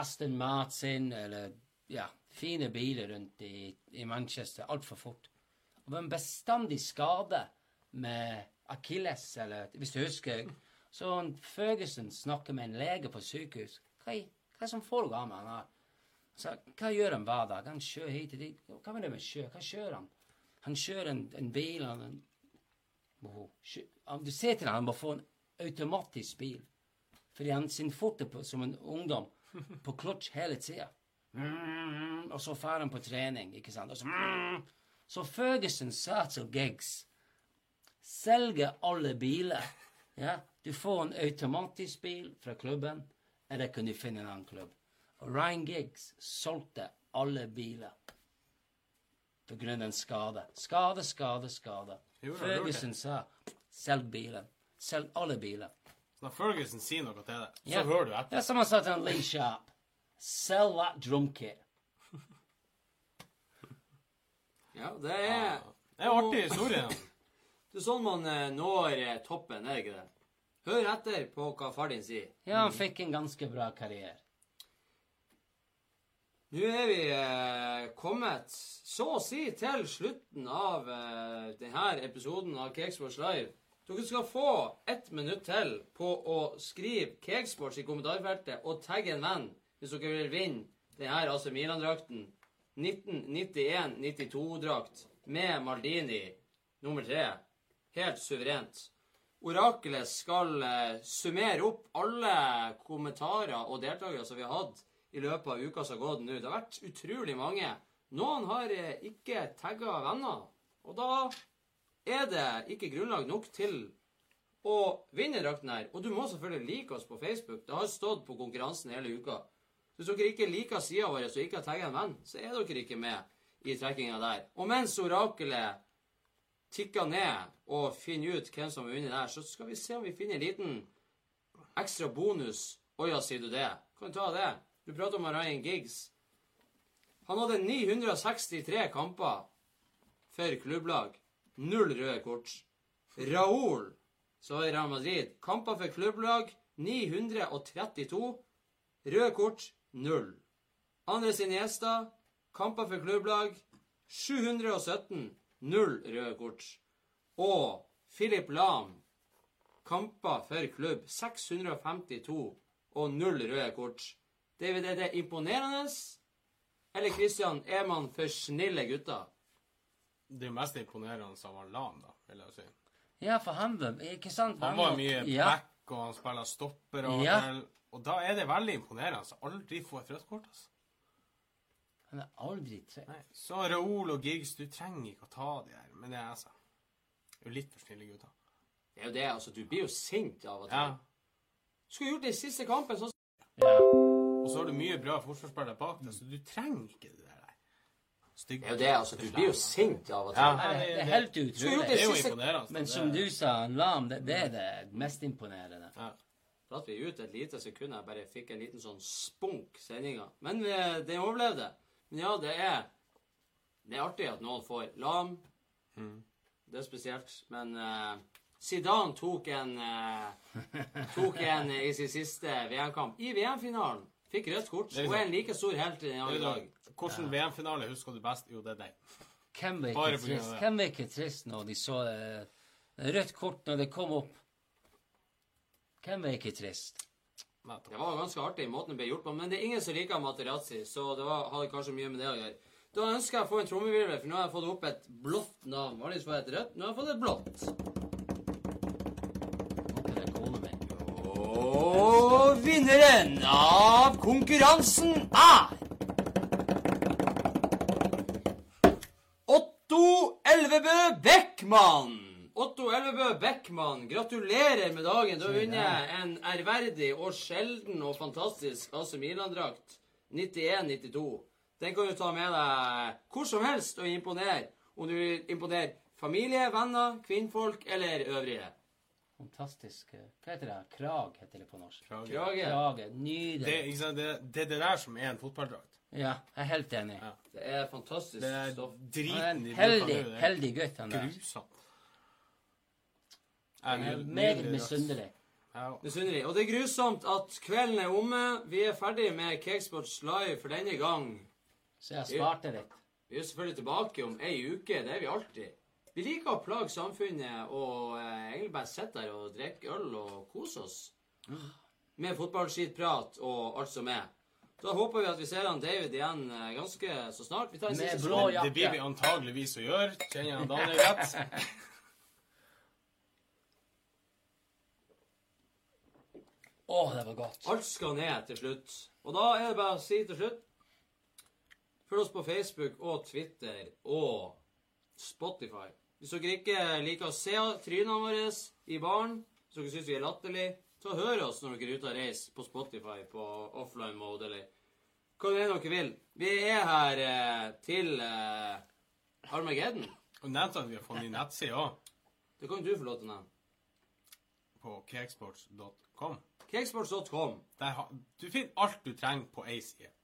S4: Aston Martin eller ja, fine biler rundt i, i Manchester. Altfor fort. Og var en bestandig skade med akilles, eller hvis du husker. Så Ferguson snakker med en lege på sykehus. Hva, er hva som foregår med han? her? Så, hva gjør han hver dag? Han kjører hit og dit. Hva med det med sjø? Hva kjører han? Han kjører en, en bil han, Han- Du ser til han, han må få en automatisk bil. Fordi han sin foter på, som en ungdom på kløtsj hele tida. Mm, og så drar han på trening, ikke sant. Og så, mm. så Ferguson Sats og Giggs Selge alle biler. Ja, du får en automatisk bil fra klubben, eller kan du finne en annen klubb. Og Ryan Giggs solgte alle biler. På grunn av en skade. Skade, skade, skade.
S3: Jo,
S4: Ferguson sa selg bilen. Selg alle biler.
S3: Når Ferguson sier noe til deg, så
S4: Ja.
S3: hører du etter.
S4: Det er som han sa til en Lee Sharp. Sell that drum kit.
S2: Ja, det er
S3: Det er artig historie.
S2: Det er sånn man eh, når eh, toppen, er det ikke det? Hør etter på hva far din sier.
S4: Ja, han fikk en ganske bra karriere.
S2: Nå er vi eh, kommet så å si til slutten av eh, denne episoden av Cakesports Live. Dere skal få ett minutt til på å skrive Cakesports i kommentarfeltet og tagge en venn hvis dere vil vinne denne AC Milan-drakten. 1991-92-drakt med Maldini nummer tre. Helt suverent. Orakelet skal eh, summere opp alle kommentarer og deltakere som vi har hatt i løpet av uka som har gått nå. Det har vært utrolig mange. Noen har eh, ikke tagga venner. Og da er det ikke grunnlag nok til å vinne drakten her. Og du må selvfølgelig like oss på Facebook. Det har stått på konkurransen hele uka. Hvis dere ikke liker sida vår og ikke har tagga en venn, så er dere ikke med i trekkinga der. Og mens orakelet tikker ned og finner ut hvem som har vunnet der, så skal vi se om vi finner en liten ekstra bonus. Å ja, sier du det? Kan du ta det? Du prater om Ryan Giggs. Han hadde 963 kamper for klubblag. Null røde kort. Raúl, så i Real Madrid, kamper for klubblag 932. Røde kort null. Andres Iniesta, kamper for klubblag 717. Null røde kort. Og Philip Lahm, kamper for klubb 652 og null røde kort. David, er det imponerende? Eller Christian, er man for snille gutter?
S3: Det mest imponerende av han Lam, da, vil jeg si.
S4: Ja, for han var Ikke sant?
S3: Han var mye
S4: ja.
S3: back, og han spiller stopper og
S4: Ja.
S3: Og da er det veldig imponerende. Så aldri få et rødt kort, altså.
S4: Han er aldri tre...
S3: Nei. Så Raoul og Giggs, du trenger ikke å ta de her. Men det er altså Det er jo litt for snille gutter.
S2: Det er jo det, altså. Du blir jo sint av og til.
S3: Ja.
S2: Skulle gjort det i siste kampen, sånn
S4: Ja.
S3: Så har du mye bra forsvarsspillere bak deg, så du trenger ikke det der stygge
S2: Det er jo det, altså. Du blir jo sint av og til.
S3: Ja.
S4: det, det er helt utrolig.
S3: Det er jo imponerende.
S4: Men som du sa, Lam, det, det er det mest imponerende.
S3: ja.
S2: Prater vi ut et lite sekund, jeg bare fikk en liten sånn spunk sendinga. Men eh, den overlevde. Men ja, det er Det er artig at noen får lam. Det er spesielt. Men eh, Zidane tok en eh, Tok en eh, i sin siste VM-kamp. I VM-finalen. Fikk rødt kort. Og er en like stor helt i den
S3: Det er
S2: dag.
S3: da- Hvilken VM-finale husker du best? Jo, det er deg.
S4: Hvem var ikke trist. Hvem var ikke trist når de så uh, rødt kort når det kom opp? Hvem var ikke trist?
S2: Det var ganske artig måten det ble gjort på, men det er ingen som liker Materazzi, så det var, hadde kanskje mye med det å gjøre. Da ønsker jeg å få en trommevirvel, for nå har jeg fått opp et blått navn. Vanligvis får jeg et rødt, nå har jeg fått et blått. Og vinneren av konkurransen er Otto Elvebø Beckmann. Otto Elvebø Beckmann, gratulerer med dagen. Du har vunnet en ærverdig og sjelden og fantastisk AC Milan-drakt. 91-92. Den kan du ta med deg hvor som helst og imponere. Om du vil imponere familie, venner, kvinnfolk eller øvrige.
S4: Fantastisk. Hva heter det? Krag heter det på norsk.
S3: Krage.
S2: Krage.
S4: Krage.
S3: Det,
S4: Nydelig.
S3: ikke sant, det, det er det der som er en fotballdrakt.
S4: Ja, jeg er helt enig.
S3: Ja.
S2: Det er fantastisk
S3: Det er
S2: stoff.
S3: Driten i
S4: heldig,
S3: det
S4: heldig gutt, han der.
S3: Grusomt. Jeg
S4: er meget misunnelig.
S2: Misunnelig. Og det er grusomt at kvelden er omme. Vi er ferdig med Cakesports Live for denne gang.
S4: Så jeg sparte litt.
S2: Vi er selvfølgelig tilbake om ei uke. Det er vi alltid. Vi liker å plage samfunnet og eh, egentlig bare sitte der og drikke øl og kose oss. Med fotballskitprat og alt som er. Da håper vi at vi ser han David igjen eh, ganske så snart. Vi tar en
S4: Med
S2: siste
S4: blå
S2: skål.
S3: Det blir vi antageligvis å gjøre. Kjenner jeg Daniel rett?
S4: Å, det var godt.
S2: Alt skal ned til slutt. Og da er det bare å si til slutt Følg oss på Facebook og Twitter og Spotify. Hvis dere ikke liker å se trynene våre i baren, hvis dere syns vi er latterlige, så hør oss når dere er ute og reiser på Spotify på offline mode, eller hva det er dere vil. Vi er her eh, til eh, Armageddon.
S3: Og nevnte at vi har fått ny nettside òg,
S2: Det kan du få lov til å nevne.
S3: på cakesports.com.
S2: Cakesports.com.
S3: Du finner alt du trenger på ei side.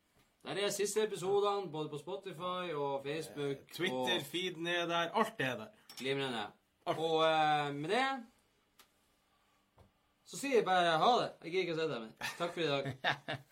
S2: Der er siste episodene både på Spotify og Facebook.
S3: Twitter-feeden er der. Alt er der.
S2: Og glimrende. Og eh, med det så sier jeg bare ha det. Jeg gidder ikke å si det, men takk for i dag.